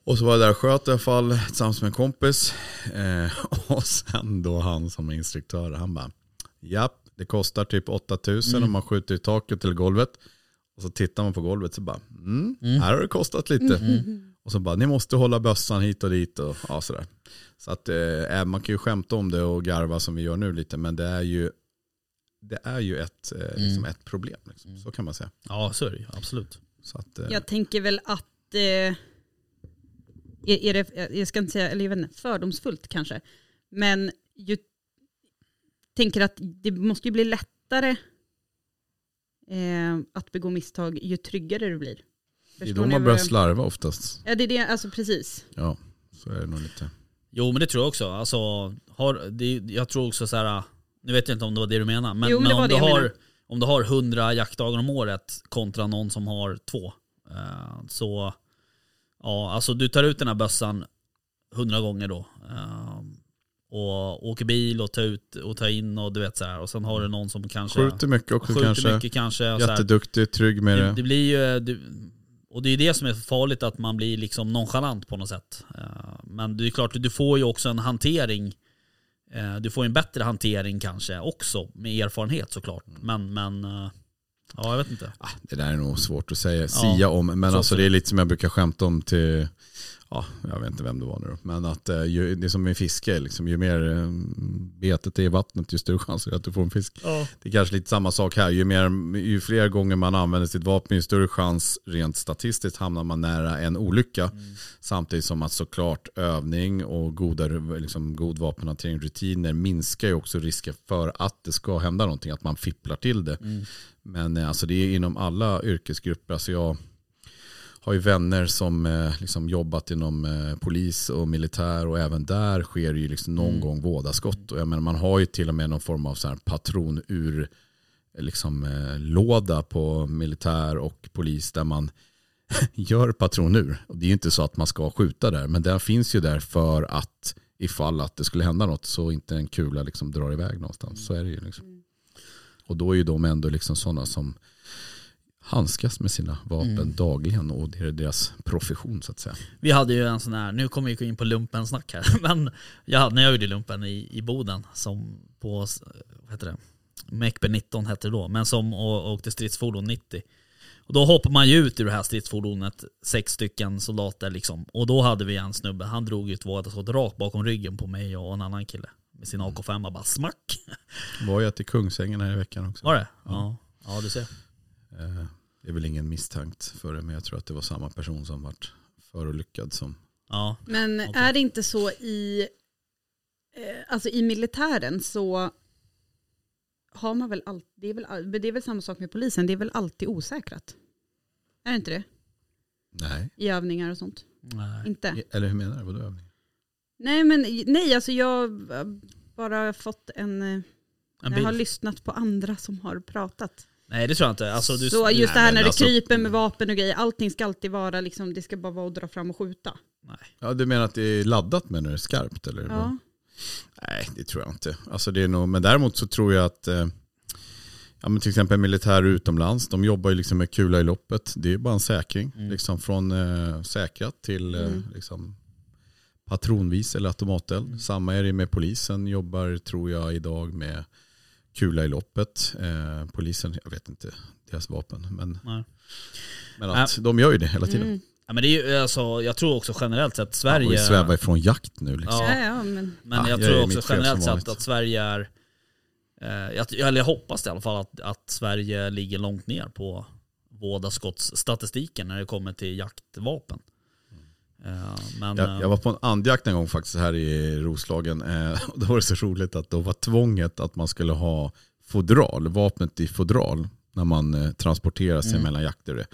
Och så var jag där och sköt i alla fall tillsammans med en kompis. Eh, *laughs* och sen då han som är instruktör, han bara, japp, det kostar typ 8000 Mm. om man skjuter i taket eller golvet. Och så tittar man på golvet så bara, mm, här har det kostat lite. Och så bara, ni måste hålla bössan hit och dit och ja, sådär. Så att eh, man kan ju skämta om det och garva som vi gör nu lite, men det är ju, det är ju ett, eh, liksom ett problem. Liksom. Så kan man säga. ja, så är det. Absolut. Så att, eh, Jag tänker väl att, eh, är, är det, jag ska inte säga, eller jag vet inte, fördomsfullt kanske, men ju, tänker att det måste ju bli lättare eh, att begå misstag ju tryggare du blir. det är Förstår då man börjar jag- slarva oftast. Ja det är det, alltså precis. Ja, så är det nog lite. Jo men det tror jag också. Alltså, har, det, jag tror också så här. Nu vet jag inte om det var det du menar, men, Jo, men om, du har, menade. om du har 100 jaktdagar om året kontra någon som har två. eh, så, ja alltså du tar ut den här bössan 100 gånger då. eh, och åker bil och tar ut och tar in och du vet så här. Och sen har du någon som kanske Skjuter mycket också skjuter kanske. mycket kanske. Jätteduktig, trygg med Det, det. det blir ju, det, och det är det som är farligt att man blir liksom nonchalant på något sätt. Eh, Men det är klart, du får ju också en hantering. Eh, du får en bättre hantering kanske också med erfarenhet såklart. Men, men eh, ja jag vet inte. Ah, Det där är nog svårt att säga, Ja, sia om. Men så alltså det är lite som jag brukar skämta om till, ja, jag vet inte vem det var nu då. Men att eh, ju, det är som med fiske, liksom, ju mer eh, betet är i vattnet ju större chans är att du får en fisk. Det är kanske lite samma sak här. Ju, mer, ju fler gånger man använder sitt vapen, ju större chans rent statistiskt hamnar man nära en olycka. Samtidigt som att såklart övning och goda, liksom, god vapenhantering, rutiner minskar ju också risken för att det ska hända någonting, att man fipplar till det. Men eh, alltså, det är inom alla yrkesgrupper. Alltså, jag har ju vänner som eh, liksom jobbat inom eh, polis och militär och även där sker ju liksom någon gång vådaskott. Och jag menar, man har ju till och med någon form av så här patron ur liksom, låda på militär och polis där man *laughs* gör patron ur. Och det är ju inte så att man ska skjuta där, men den finns ju där för att ifall att det skulle hända något så inte en kula liksom drar iväg någonstans. Så är det ju. Liksom. Och då är ju de ändå liksom sådana som handskas med sina vapen dagligen och det är deras profession så att säga. Vi hade ju en sån här, nu kommer vi gå in på lumpen-snack här, *laughs* men jag hade, när jag gjorde lumpen i, i Boden, som på, vad heter det, Mekbe 19 hette det då, men som åkte stridsfordon 90. Och då hoppar man ju ut ur det här stridsfordonet, sex stycken soldater liksom. Och då hade vi en snubbe, han drog ju ett vådaskott rakt bakom ryggen på mig och en annan kille. Med sin AK5 bara smack. *laughs* Var jag till Kungsängen här i veckan också. Var det? Ja. Ja, du ser. Eh, Det är väl ingen misstänkt för det, men jag tror att det var samma person som vart förolyckad som... Ja. Men är det inte så i, eh, alltså i militären så har man väl alltid, det är väl, det är väl samma sak med polisen, det är väl alltid osäkrat? Är det inte det? Nej. I övningar och sånt? Nej. Inte? Eller hur menar du? Vadå övning? Nej men nej, alltså jag har bara fått en, eh, En jag bild. har lyssnat på andra som har pratat. Nej det tror jag inte. Alltså, du, så just nej, det här när det alltså- kryper med vapen och grejer, allting ska alltid vara liksom, det ska bara vara att dra fram och skjuta. nej. Ja, du menar att det är laddat med när det är skarpt? Eller? Ja. Nej, det tror jag inte. Alltså, det är nog, men däremot så tror jag att eh, ja, men till exempel militär utomlands, de jobbar ju liksom med kula i loppet. Det är bara en säkring. Mm. Liksom från eh, säkrat till eh, Mm. liksom, patronvis eller automateld. Mm. Samma är det med polisen, jobbar tror jag idag med kula i loppet. Eh, polisen, jag vet inte deras vapen, men, Nej. men att de gör ju det hela tiden. Mm. Ja, men det är ju, alltså, jag tror också generellt sett Ja, Sverige... och vi svävar ifrån jakt nu. Liksom. Ja. Ja, ja, men Men Ja, jag jag tror också generellt sett att Sverige är... Eh, jag, eller jag hoppas i alla fall att, att Sverige ligger långt ner på vådaskottsstatistiken när det kommer till jaktvapen. Eh, men, Jag, jag var på en andjakt en gång faktiskt här i Roslagen. Eh, då var det så roligt att då var tvånget att man skulle ha fodral, vapnet i fodral när man eh, transporterar sig Mm. mellan jakter.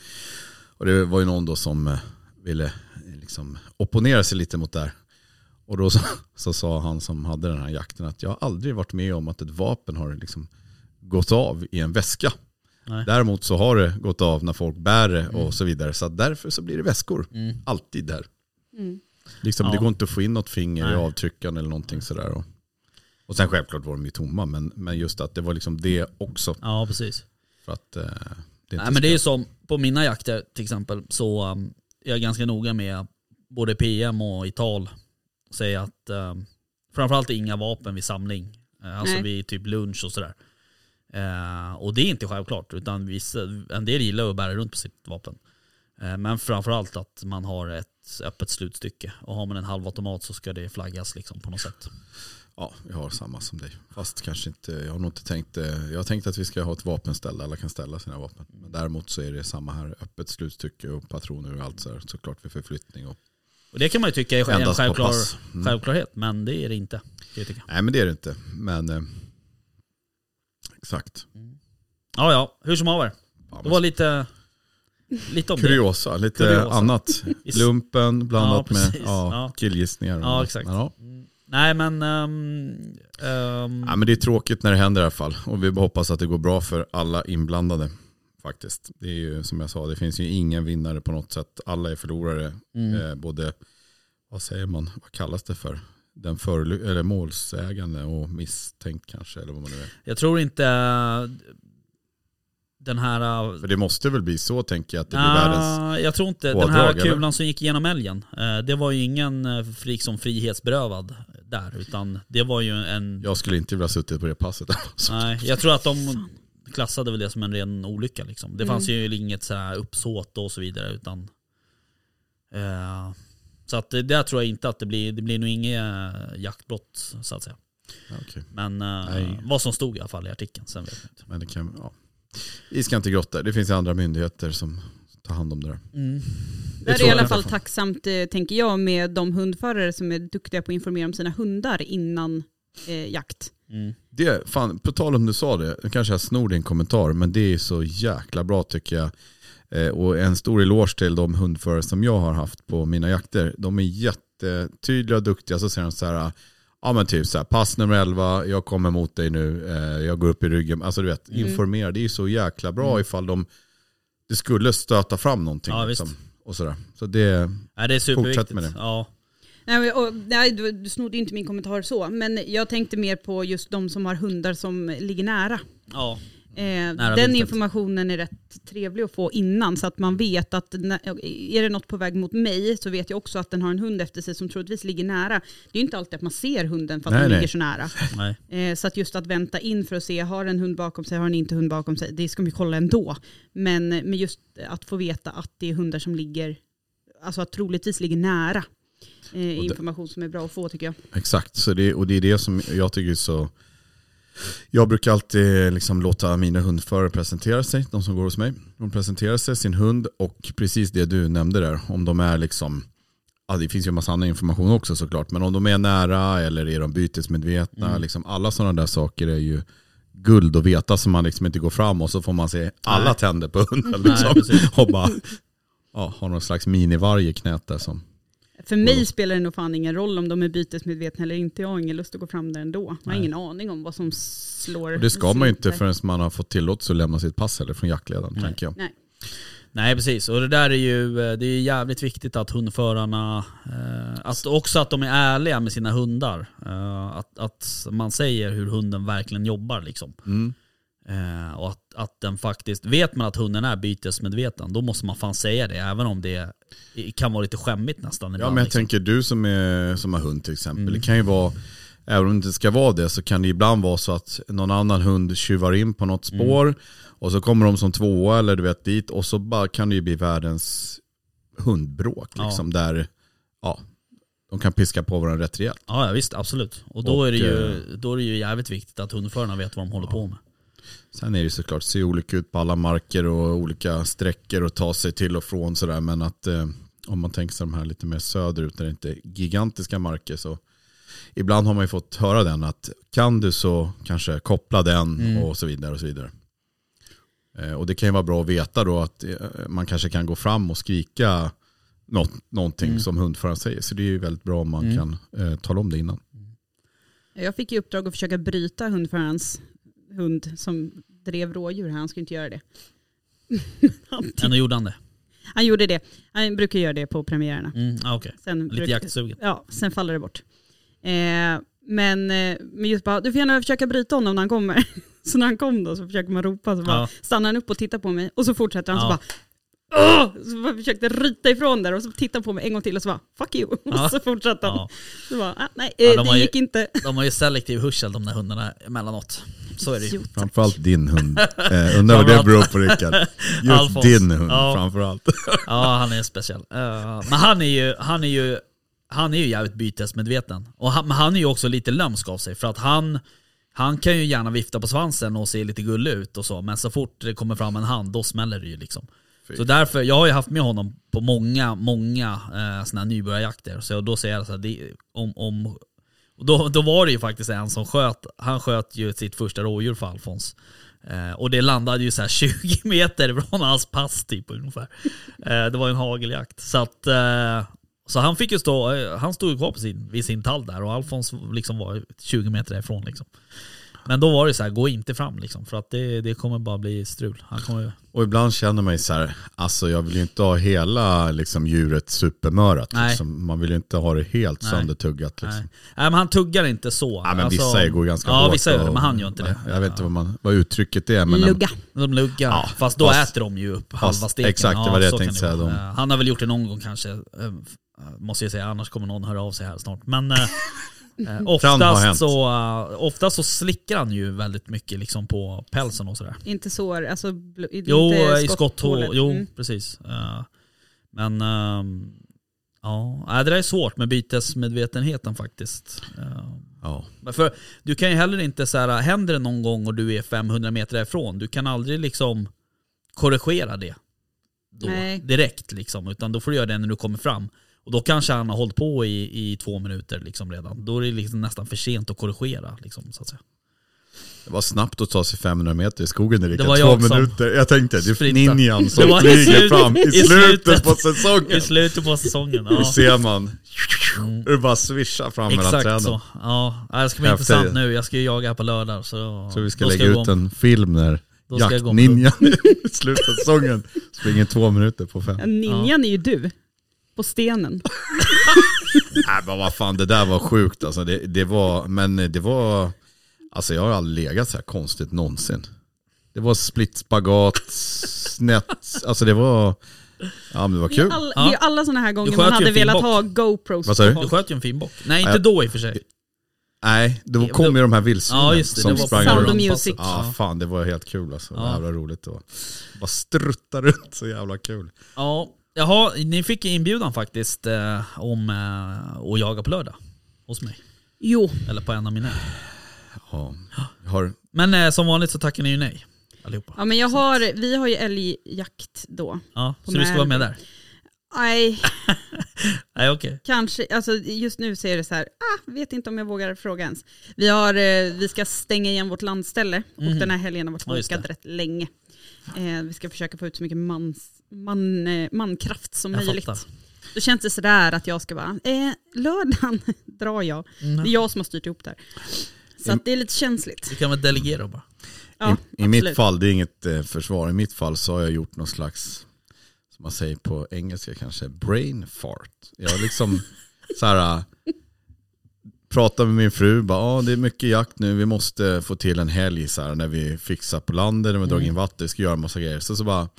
Och det var ju någon då som eh, ville eh, liksom opponera sig lite mot det här. Och då så, så sa han som hade den här jakten att jag har aldrig varit med om att ett vapen har liksom gått av i en väska. Nej. Däremot så har det gått av när folk bär det och så vidare. Så därför så blir det väskor. Mm. Alltid där. Mm. Liksom, Ja. Det går inte att få in något finger i Nej. avtryckaren eller någonting sådär. Och, och sen självklart var de ju tomma, men, men just att det var liksom det också. Ja, precis. För att eh, det Nej, men det är ju som på mina jakter till exempel så um, är jag ganska noga med både PM och i tal säga att um, framförallt inga vapen vid samling. Eh, alltså Nej. vid typ lunch och sådär. Eh, och det är inte självklart utan vissa, en del gillar att bära runt på sitt vapen. Eh, men framförallt att man har ett öppet slutstycke. Och har man en halvautomat så ska det flaggas liksom på något sätt. Ja, jag har samma som dig. Fast kanske inte, jag har nog inte tänkt, eh, jag har tänkt att vi ska ha ett vapenställ där alla kan ställa sina vapen. Men däremot så är det samma här, öppet slutstycke och patroner och allt så här, såklart vid förflyttning. Och, Och det kan man ju tycka är en självklar. Mm. självklarhet men det är det inte. tycka. nej men det är det inte, men eh, exakt. Ja ja, hur som haver. Ja, Det var lite, lite om det. Kuriosa, lite Kuriosa. annat. Lumpen blandat Ja, med ja, Ja. killgissningar. Ja, exakt. Ja. Nej men... ehm, ehm, Ja, men det är tråkigt när det händer i alla fall. Och vi hoppas att det går bra för alla inblandade. Faktiskt. Det är ju som jag sa, det finns ju ingen vinnare på något sätt. Alla är förlorare. mm. Eh, både, vad säger man, vad kallas det för? Den förely- eller målsägande och misstänkt kanske. Eller vad man nu är. Jag tror inte den här... eh, För det måste väl bli så tänker jag att det blir Ah, världens... jag tror inte, den här eller? kulan som gick igenom älgen, eh, det var ju ingen eh, frik som frihetsberövad där, utan det var ju en... Jag skulle inte vilja ha suttit på det passet. *laughs* Nej, jag tror att de klassade väl det som en ren olycka liksom. Det Mm. fanns ju inget så här uppsåt och så vidare utan... Eh, så att det där tror jag inte att det blir, det blir nog inget eh, jaktbrott så att säga. Okej. Men eh, vad som stod i alla fall i artikeln, sen vet jag inte. Men det kan, ja. Vi ska inte grotta. Det finns andra myndigheter som tar hand om det där. Mm. Det är i fall alla fall. tacksamt eh, tänker jag med de hundförare som är duktiga på att informera om sina hundar innan eh, jakt. Mm. Det, fan, på tal om du sa det, nu kanske jag snor din kommentar, men det är så jäkla bra tycker jag. Eh, och en stor eloge till de hundförare som jag har haft på mina jakter. De är jättetydliga och duktiga. Så säger de så här, ja men typ så här, pass nummer 11, jag kommer mot dig nu, eh, jag går upp i ryggen. Alltså du vet, Mm. informera. Det är ju så jäkla bra Mm. ifall de, det skulle stöta fram någonting. Ja, liksom, visst. och sådär. Så det, Nej, det är superviktigt. Fortsätt med det. Ja. Nej, och, nej, du, du snodde inte min kommentar så, men jag tänkte mer på just de som har hundar som ligger nära. Ja. Nära den informationen är rätt trevlig att få innan så att man vet att när, är det något på väg mot mig så vet jag också att den har en hund efter sig som troligtvis ligger nära. Det är ju inte alltid att man ser hunden för att Nej, den nej. ligger så nära. Eh, så att just att vänta in för att se, har en hund bakom sig, har den inte hund bakom sig, det ska ju kolla ändå. Men, men just att få veta att det är hundar som ligger, alltså att troligtvis ligger nära. Eh, information som är bra att få tycker jag. Exakt, så det, och det är det som jag tycker är så... Jag brukar alltid liksom låta mina hundförare presentera sig, de som går hos mig. De presenterar sig, sin hund och precis det du nämnde där, om de är liksom... Ja, det finns ju en massa annan information också såklart, men om de är nära eller är de bytesmedvetna, Mm. liksom alla sådana där saker är ju guld att veta så man liksom inte går fram och så får man se alla Nej. tänder på hunden Nej, liksom, precis. *laughs* och bara ja, har någon slags minivarg i knät där som För mig spelar det nog fan ingen roll om de är bytesmedvetna eller inte. Jag har ingen lust att gå fram där ändå. Man har Nej. ingen aning om vad som slår. Och det ska man ju inte förrän man har fått tillåtelse att lämna sitt pass eller från jaktledaren Nej. tänker jag. Nej. Nej precis, och det där är ju eh, det är jävligt viktigt att hundförarna, eh, att också att de är ärliga med sina hundar. Eh, att, att man säger hur hunden verkligen jobbar liksom. Mm. Eh, och att, att den faktiskt, vet man att hunden är bytesmedveten, då måste man fan säga det. Även om det kan vara lite skämmigt nästan Ja ibland, men jag liksom. tänker du som, är, som har hund till exempel, Mm. det kan ju vara, även om det inte ska vara det så kan det ibland vara så att någon annan hund tjuvar in på något Mm. spår och så kommer de som tvåa eller du vet dit och så bara kan det ju bli världens hundbråk Ja. liksom där, ja, de kan piska på varandra rätt rejält. Ja, ja visst, absolut. Och då, Och, är det ju, eh, då är det ju jävligt viktigt att hundförarna vet vad de håller på med. Sen är det såklart, ser olika ut på alla marker och olika sträckor och ta sig till och från sådär. Men att eh, om man tänker sig de här lite mer söderut där det inte är gigantiska marker så ibland har man ju fått höra den att kan du så kanske koppla den Mm. och så vidare och så vidare. Eh, och det kan ju vara bra att veta då att eh, man kanske kan gå fram och skrika något, någonting Mm. som hundföraren säger. Så det är ju väldigt bra om man Mm. kan eh, tala om det innan. Jag fick i uppdrag att försöka bryta hundförarens hund som drev rådjur här. Han skulle inte göra det. *laughs* Ändå gjorde han det. han gjorde det. Han brukar göra det på premiärerna. Mm, ah, okej. Sen Lite jaktsugen. Ja, sen faller det bort. Eh, men, eh, men just bara, du får gärna försöka bryta honom när han kommer. *laughs* Så när han kom då så försöker man ropa, så bara Ja. stannar han upp och tittar på mig och så fortsätter han Ja. så bara Så bara försökte ryta ifrån där och så tittar han på mig en gång till och så bara fuck you. Ja. *laughs* Och så fortsatte han. Ja. Så bara, ah, nej, Ja, eh, de det har ju- gick inte. De har ju selektiv hörsel de där hundarna emellanåt. Så är det ju. Framförallt din hund. *laughs* Eh, undrar vad det beror på Rickard. Just Alfons. din hund Ja. framförallt. *laughs* Ja, han är speciell. Eh, men han är ju, han är ju, han är ju jävligt bytesmedveten. Och han, men han är ju också lite lömsk av sig för att han, han kan ju gärna vifta på svansen och se lite gullig ut och så, men så fort det kommer fram en hand, då smäller det ju liksom. Så därför, jag har ju haft med honom på många, många eh, såna här nybörjarjakter. Så då säger jag så här, det, om, om, och då, då var det ju faktiskt en som sköt, han sköt ju sitt första rådjur för Alfons. Eh, och det landade ju så här *laughs* 20 meter från hans pass typ ungefär. Eh, det var en hageljakt. Så att, eh, så han fick ju stå, eh, han stod ju kvar på sin, vid sin tall där och Alfons liksom var 20 meter ifrån liksom. Men då var det så här, gå inte fram liksom, för att det, det kommer bara bli strul. Han kommer. Och ibland känner man ju så här, alltså jag vill ju inte ha hela liksom, djuret supermörat. Nej. Liksom. Man vill ju inte ha det helt Nej. söndertuggat. Liksom. Nej. Nej men han tuggar inte så. Ja, men Alltså- vissa går ganska Ja hårt. vissa gör det, och- men han gör inte det. Jag vet inte vad, man, vad uttrycket är. Men Lugga. De luggar, Ja, fast då fast- äter de ju upp fast- halva steken. exakt, det var det jag tänkte säga, de- Eh, Han har väl gjort det någon gång kanske, eh, eh, måste jag säga, annars kommer någon höra av sig här snart. Men *laughs* eh, oftast, så, eh, oftast så slickar han ju väldigt mycket liksom på pälsen och sådär. Inte sår, alltså bl- inte Jo, eh, i skotthålet. Jo, Mm. precis. Eh, Men ehm, ja, det där är svårt med bytesmedvetenheten faktiskt. Eh, ja. För du kan ju heller inte så här, händer det någon gång och du är 500 meter ifrån, du kan aldrig liksom korrigera det då, Nej. direkt liksom, utan då får du göra det när du kommer fram. Och då kanske han har hållit på i, i två minuter liksom redan. Då är det liksom nästan för sent att korrigera. Liksom, så att säga. Det var snabbt att ta sig 500 meter i skogen Erika. Två jag minuter. Jag tänkte, det är ninjan Det som flyger fram i slutet på säsongen. I slutet på säsongen. Ja. ser man hur det bara svischar fram mellan Exakt träden. så. Ja, det ska bli Häftigt. intressant nu. Jag ska ju jaga här på lördag. Så, Så vi ska lägga gå ut en film när ska jaktninjan *laughs* i slutet av säsongen springer två minuter på fem. Ja, Ninjan är ju du. På stenen. *laughs* Nej men vad fan det där var sjukt alltså. Det, det var, men det var, alltså jag har aldrig legat så här konstigt någonsin. Det var split spagat, snett, alltså det var, ja men det var Det kul. är, all, det är alla sådana här gånger man hade velat ha GoPros. Vad sa du? Du sköt ju en fin bock. Nej inte då i och för sig. Nej, då kom ju de här vildsvinen Ja just det, som det sprang Sound runt. Music. Ja fan det var helt kul alltså, Ja. jävla roligt det var. Bara strutta runt, så jävla kul. Ja, jaha, ni fick inbjudan faktiskt eh, om eh, att jaga på lördag. Hos mig. Jo, Eller på en av mina. Ja. Jag har, Men eh, som vanligt så tackar ni ju nej. Allihopa. ja, men jag har, vi har ju älgjakt då. Ja, så du ska vara med där? Nej, *laughs* Nej okej. kanske, alltså just nu så är det så här, ah, vet inte om jag vågar fråga ens. Vi, har, eh, vi ska stänga igen vårt landställe och Mhm. den här helgen har varit Ja, just bokad rätt länge. Eh, vi ska försöka få ut så mycket mans, man, eh, mankraft som Jag möjligt. fattar. Då känns det sådär att jag ska bara, eh, lördagen *laughs* drar jag. Mm. Det är jag som har styrt ihop det här. Så att det är lite känsligt. Du kan väl delegera bara. Ja, I, I mitt fall, det är inget eh, försvar, i mitt fall så har jag gjort någon slags, som man säger på engelska kanske, brain fart. Jag har liksom *laughs* så här, äh, pratat med min fru, bara, ah, det är mycket jakt nu, vi måste få till en helg så här, när vi fixar på landet, när vi drar in vatten, vi ska göra en massa grejer. Så, så bara,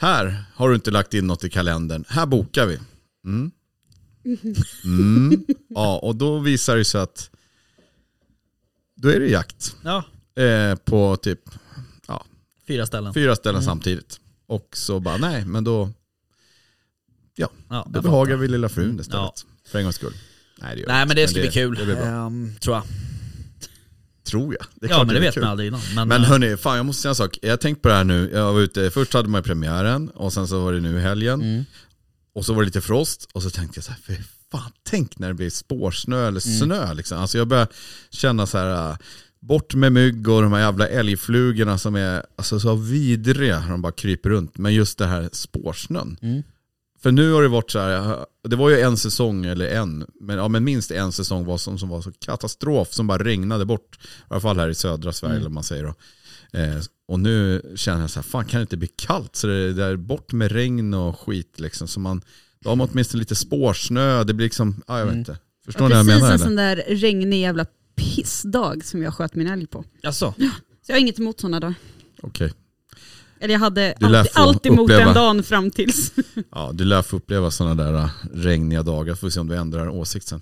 här har du inte lagt in något i kalendern, här bokar vi. Mm. Mm. Ja, och då visar det sig att då är det jakt Ja, eh, på typ fyra ställen. fyra ställen samtidigt. Och så bara, nej, men då, Ja, då jag behagar fattar. vi lilla frun istället. För en gångs skull. Nej, det gör Nej vi men det inte. ska bli kul. Det blir bra. Ehm, tror jag. Tror jag. Det är Ja klart men det vet kul. man aldrig innan. Men, Men eh, hörni, fan jag måste säga en sak. Jag har tänkt på det här nu. Jag var ute, först hade man ju premiären och sen så var det nu helgen. mm. Och så var det lite frost och så tänkte jag så här, för fan tänk när det blir spårsnö eller Mm. snö liksom. Alltså jag börjar känna så här, äh, bort med mygg och de här jävla älgflugorna som är alltså, så vidriga, de bara kryper runt. Men just det här spårsnön. Mm. För nu har det varit så här, det var ju en säsong eller en, men, ja, men minst en säsong var som, som var så katastrof som bara regnade bort. I alla fall här i södra Sverige Mm. eller man säger då. Eh, och nu känner jag så här, fan kan det inte bli kallt? Så det är där bort med regn och skit liksom. Så man, då har man åtminstone lite spårsnö, det blir liksom, ja jag vet Mm. inte. Förstår Ja, ni vad jag precis menar en eller? sån där regnig jävla pissdag som jag sköt min älg på. Jaså? Så jag har inget emot sådana dagar. Okej. Eller jag hade få allt emot uppleva- den dagen fram tills. *laughs* Ja, du lär få uppleva sådana där äh, regniga dagar, får vi se om du ändrar åsikt sen.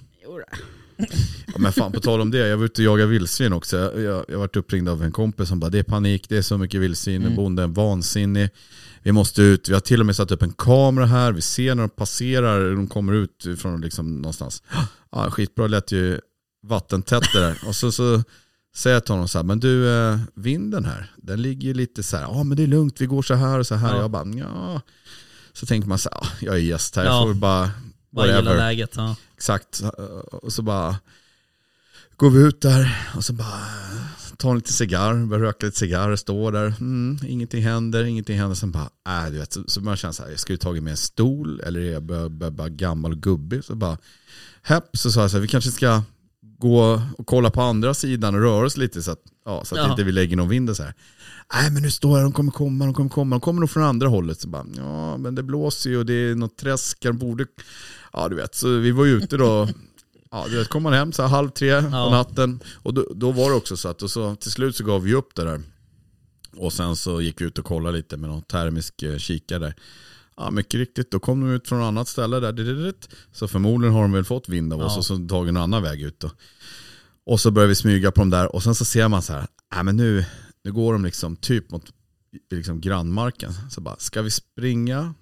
Ja, men fan på tal om det, jag var ute och jagade vildsvin också. Jag, jag, jag varit uppringd av en kompis som bara det är panik, det är så mycket vildsvin, Mm. bonden vansinnig. Vi måste ut, vi har till och med satt upp en kamera här, vi ser när de passerar, de kommer ut från liksom någonstans. *gasps* Ja, skitbra, det lät ju vattentätt det där. Och så, så säger jag till honom så här, men du eh, vinden här, den ligger ju lite så här, ja men det är lugnt, vi går så här och så här. Ja. Jag bara, ja. Så tänker man så här, "Ah, jag är gäst här, Ja. jag får bara, Bara gilla läget. Ja. Exakt. Och så bara går vi ut där och så bara tar en lite cigarr, börjar röka lite cigarr, står där, mm, ingenting händer, ingenting händer. Sen bara, äh, du vet, så, så jag känna så här, jag skulle tagit med en stol eller är jag bara, bara, bara gammal gubbe. Så bara, hepp, så sa jag så här, vi kanske ska gå och kolla på andra sidan och röra oss lite så att, ja, så att Ja. inte vi lägger någon vind så här. Nej men nu står jag, de kommer komma, de kommer komma, de kommer nog från andra hållet. Så bara, ja men det blåser ju och det är något träsk, de borde, ja du vet, så vi var ju ute då, ja du vet, kom man hem så här halv tre Ja. på natten. Och då, då var det också så att, och så, till slut så gav vi upp det där. Och sen så gick vi ut och kollade lite med någon termisk eh, kikare där. Ja, mycket riktigt. Då kom de ut från ett annat ställe där. Så förmodligen har de väl fått vind av oss Ja. och så tagit en annan väg ut. Då. Och så börjar vi smyga på dem där och sen så ser man så här, äh, men nu, nu går de liksom typ mot liksom grannmarken. Så bara, ska vi springa?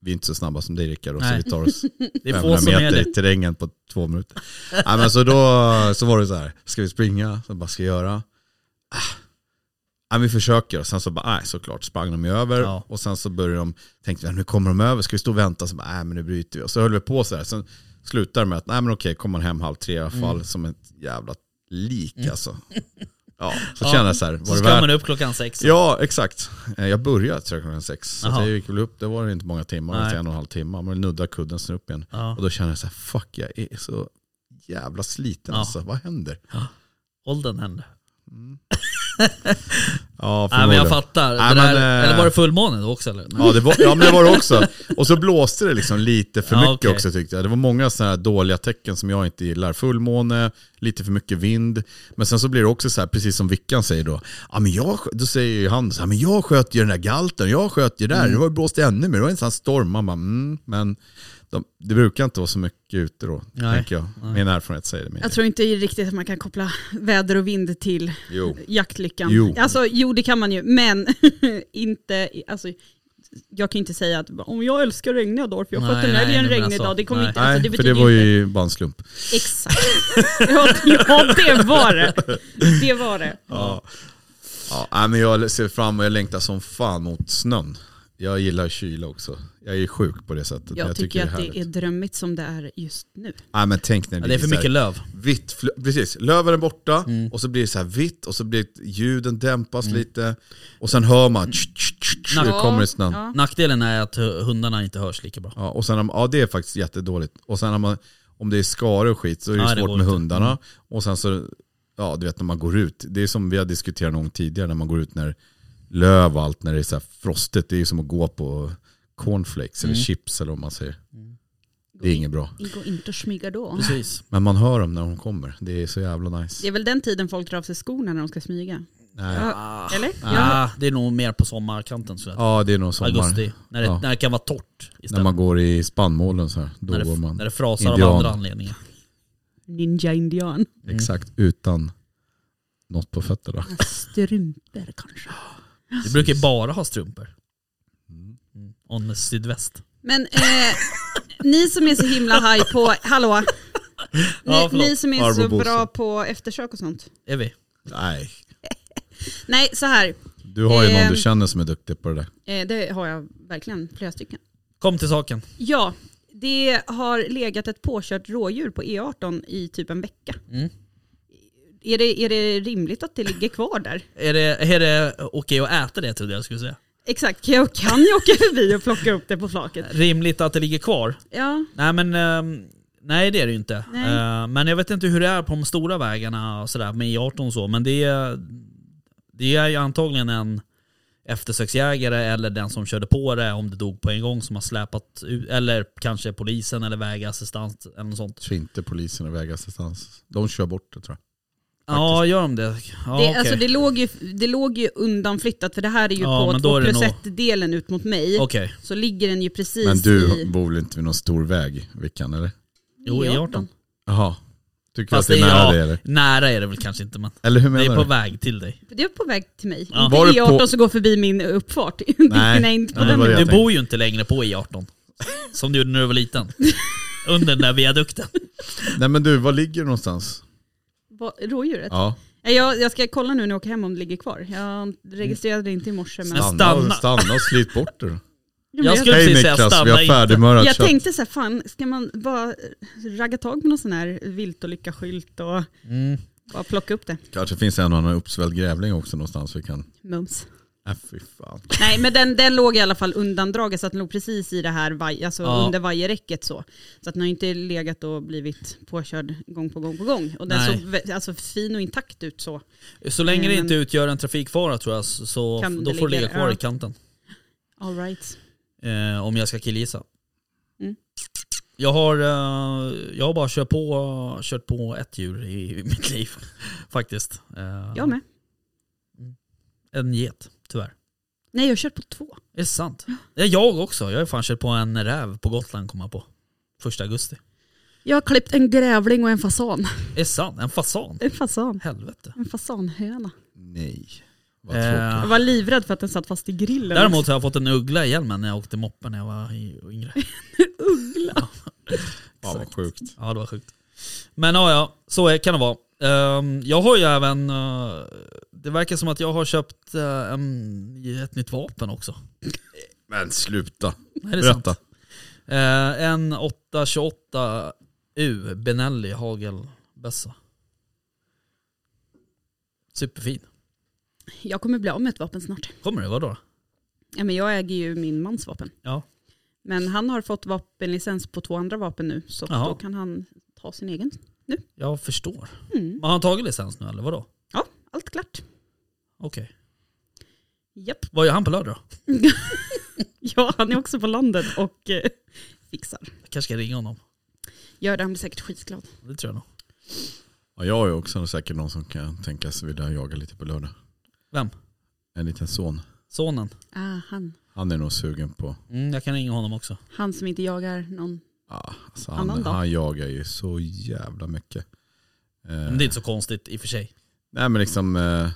Vi är inte så snabba som dig Rickard, så vi tar oss *laughs* Det är 500 få som är meter i terrängen på två minuter. *laughs* Nej, men så då så var det så här, ska vi springa? Så bara, ska jag göra? Ah. Ja, vi försöker och sen så bara, nej såklart sprang de ju över Ja. och sen så började de, tänkte vi, nu kommer de över, ska vi stå och vänta? Så bara, nej men nu bryter vi. Och så höll vi på så här, sen slutade det med att, nej men okej, kommer man hem halv tre i alla fall Mm. som ett jävla lik alltså. Ja, så Ja, kände jag så här, var Så ska värt? man upp klockan sex. Ja, exakt. Eh, Jag började tror jag klockan sex. Så jag gick väl upp, det var inte många timmar, inte en och en halv timme. Men nudda kudden, sen upp igen. Ja. Och då kände jag så här, fuck jag är så jävla sliten Ja. alltså. Vad händer? Åldern händer. Mm. Ja, Nej men jag fattar. Nej, men, där, eh, eller var det fullmåne då också eller? Ja det, var, ja men det var det också. *laughs* Och så blåste det liksom lite för Ja, mycket okej. också tyckte jag. Det var många sådana här dåliga tecken som jag inte gillar. Fullmåne, lite för mycket vind. Men sen så blir det också så här, precis som Vickan säger då. Ja, men jag, då säger ju han så här, men jag sköt ju den där galten, jag sköt ju där. Mm. Det var blåste ännu mer, det var en sån här storm. Man bara, mm, men de, det brukar inte vara så mycket ute då, Nej. tänker jag. Min erfarenhet säger det. Jag tror inte riktigt att man kan koppla väder och vind till Jo. jaktlyckan. Jo. Alltså jo det kan man ju, men *laughs* inte, alltså, jag kan inte säga att om jag älskar regniga dagar för jag Nej, sköt en nej, älg en nej, regnig alltså, dag. Det kommer nej. inte, alltså, Nej, det för betyder det var inte- ju bara en slump. Exakt. *laughs* Ja, det var det. Det var det. Ja. Ja, nej, men jag ser fram och jag längtar som fan mot snön. Jag gillar kyla också. Jag är sjuk på det sättet. Jag, men tycker, att härligt. det är drömmigt som det är just nu. Nej, men tänk när det, Ja, det är för mycket löv. Vitt, precis. Löven är borta Mm. och så blir det så här vitt och så blir det- ljuden dämpas lite. Och sen hör man tsch, tsch, tsch, det Ja, kommer i snön. Ja. ja. Nackdelen är att hu- hundarna inte hörs lika bra. och sen, om- ja det är faktiskt jättedåligt. Och sen om, man, om det är skare och skit så är det Ja, det svårt går med inte. hundarna. Mm. Och sen så, ja du vet när man går ut. Det är som vi har diskuterat någon gång tidigare när man går ut när löv och allt, när det är så här frostigt. Det är ju som att gå på cornflakes eller Mm. chips eller vad man säger. Det är inget bra. Gå inte och smyga då. Precis. Men man hör dem när de kommer. Det är så jävla Det nice. är väl den tiden folk drar av sig skorna när de ska smyga. Nej. Ja, eller? Ja. Ja, det är nog mer på sommarkanten. Så Ja det är nog sommar. Augusti. När det, Ja. när det kan vara torrt När istället. man går i spannmålen så här, då när, det, går man när det frasar indian. av andra anledningar. Ninja indian. exakt utan något på fötterna. Strumpor kanske. *laughs* Vi brukar ju bara ha strumpor. Mm. On the sydväst. Men eh, ni som är så himla haj på, hallå? *laughs* Ni, Ja, förlåt. ni som är så Farbror Bosse. bra på eftersök och sånt. Är vi? Nej. *laughs* Nej, så här. Du har ju någon Ehm. du känner som är duktig på det där. Eh, det har jag verkligen, flera stycken. Kom till saken. Ja, det har legat ett påkört rådjur på E18 i typ en vecka. Mm. Är, det, är det rimligt att det ligger kvar där? Är det, är det okej att äta det trodde jag skulle säga. Exakt, kan jag, kan jag åka förbi och plocka upp det på flaket? Rimligt att det ligger kvar? Ja, Nej men, ehm, nej det är det ju inte. Nej. Eh, men jag vet inte hur det är på de stora vägarna och sådär med E18 och så. Men det är, det är ju antagligen en eftersöksjägare eller den som körde på det om det dog på en gång som har släpat ut, eller kanske polisen eller vägassistans eller något sånt. Jag tror inte polisen och vägassistans. De kör bort det tror jag. Ja, gör de det? Ja, det, okej. alltså, det, låg ju, det låg ju undanflyttat för det här är ju Ja, på men då 2 är det plus nog- 1-delen ut mot mig. Okej. Så ligger den ju precis Men du i... bor väl inte vid någon stor väg, Vickan eller? Jo, E18. Jaha. Tycker Fast du att det är det är- nära ja. det eller? Nära är det väl kanske inte men Eller hur det menar är på du? väg till dig. Det är på väg till mig. Ja. Var det E18 på- som går förbi min uppfart. *laughs* Nej. Nej, inte på Nej, den det det Du bor ju inte längre på E18. Som du gjorde när du var liten. *laughs* Under den där viadukten. Nej men du, var ligger du någonstans? Rådjuret? Ja. Ja, Jag, jag ska kolla nu när jag åker hem om det ligger kvar. Jag registrerade det inte i morse men... Stanna, stanna. och, stanna och slit bort det då. Jag jag, skulle precis säga Niklas, vi stanna har färdigmörat jag kött. tänkte så här, fan ska man bara ragga tag på någon sån här viltolycka-skylt och Mm. bara plocka upp det? Kanske finns en och annan uppsvälld grävling också någonstans vi kan... Mums. Äh, fy fan. Nej men den, den låg i alla fall undandragen så att den låg precis i det här vaj, alltså Ja. under vajerräcket så. Så att den har inte legat och blivit påkörd gång på gång på gång. Och den Nej. såg alltså, fin och intakt ut så. Så länge det Men- inte utgör en trafikfara tror jag så- då det får det ligga- ligga kvar ja. i kanten. All right. Eh, om jag ska killgissa. Mm. Jag har, eh, jag har bara kört på, kört på ett djur i *laughs* mitt liv. Faktiskt. Eh, Jag med. En get, tyvärr. Nej jag har kört på två. Är det sant? Ja, jag också. Jag har fan kört på en räv på Gotland kom jag på. Första augusti. Jag har klippt en grävling och en fasan. Är det sant? En fasan? En fasan. Helvete. En fasanhöna. Nej. Vad Eh, tråkigt. Jag var livrädd för att den satt fast i grillen. Däremot har jag fått en uggla i hjälmen när jag åkte moppe när jag var i- yngre. *laughs* Uggla. Fan vad sjukt. Ja det var sjukt. Men ja, ja, så är- kan det vara. Ehm, jag har ju även, eh, det verkar som att jag har köpt eh, en, ett nytt vapen också. Men sluta. Nej, det är sant. Eh, en 828U Benelli hagelbössa. Superfin. Jag kommer bli av med ett vapen snart. Kommer det? Vadå? Ja, men jag äger ju min mans vapen. Ja. Men han har fått vapenlicens på två andra vapen nu. Så Jaha. då kan han ta sin egen. Jag förstår. Mm. Har han tagit licens nu eller vadå? Ja, allt klart. Okej. Japp. Vad gör han på lördag då? *laughs* Ja, han är också på landet och eh, fixar. Jag kanske ska ringa honom. Gör det, han blir säkert skitglad. Det tror jag nog. Ja, jag är också säkert någon som kan tänkas vilja jaga lite på lördag. Vem? En liten son. Sonen? Ah, han. Han är nog sugen på, Mm, jag kan ringa honom också. han som inte jagar någon. ja, alltså Annan han, dag. han jagar ju så jävla mycket. Eh, Men det är inte så konstigt i och för sig. Nej men liksom, eh,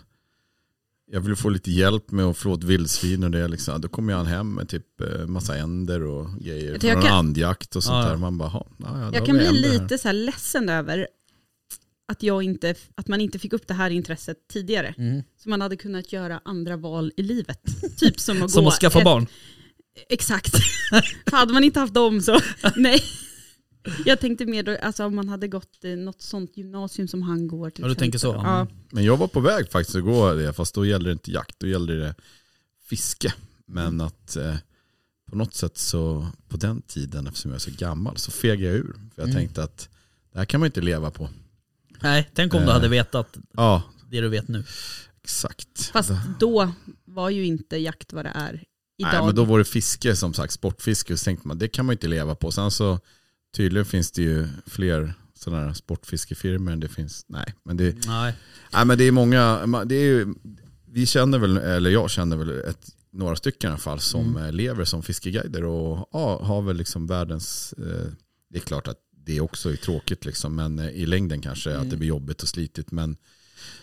jag vill få lite hjälp med att få ett vildsvin och det liksom. Då kommer han hem med typ eh, massa änder och grejer. Jag Från kan- andjakt och sånt Ja, där. Man bara, "Ha, ja, Jag kan bli änder här." lite så här ledsen över att, jag inte, att man inte fick upp det här intresset tidigare. Mm. Så man hade kunnat göra andra val i livet. Typ som att *laughs* Som gå att skaffa ett- barn. Exakt. *laughs* hade man inte haft dem så, *laughs* nej. Jag tänkte mer då, alltså om man hade gått eh, något sånt gymnasium som han går till Ja, du tänker så. Ja. Men jag var på väg faktiskt att gå det, fast då gällde det inte jakt, då gällde det fiske. Men att eh, på något sätt så, på den tiden, eftersom jag är så gammal, så fegade jag ur. För jag Mm. tänkte att det här kan man inte leva på. Nej, tänk om du Eh. hade vetat Ja, det du vet nu. exakt. Fast då var ju inte jakt vad det är idag. Nej, men då var det fiske som sagt, sportfiske. Och så tänkte man, det kan man inte leva på. Sen så tydligen finns det ju fler sådana här sportfiskefirmor än det finns. Nej, men det, Nej. nej, men det är många. Det är ju, vi känner väl, eller jag känner väl ett, några stycken i alla fall som Mm. eh, lever som fiskeguider och ja, har väl liksom världens, eh, det är klart att det också är tråkigt liksom, men eh, i längden kanske Mm. att det blir jobbigt och slitigt. Men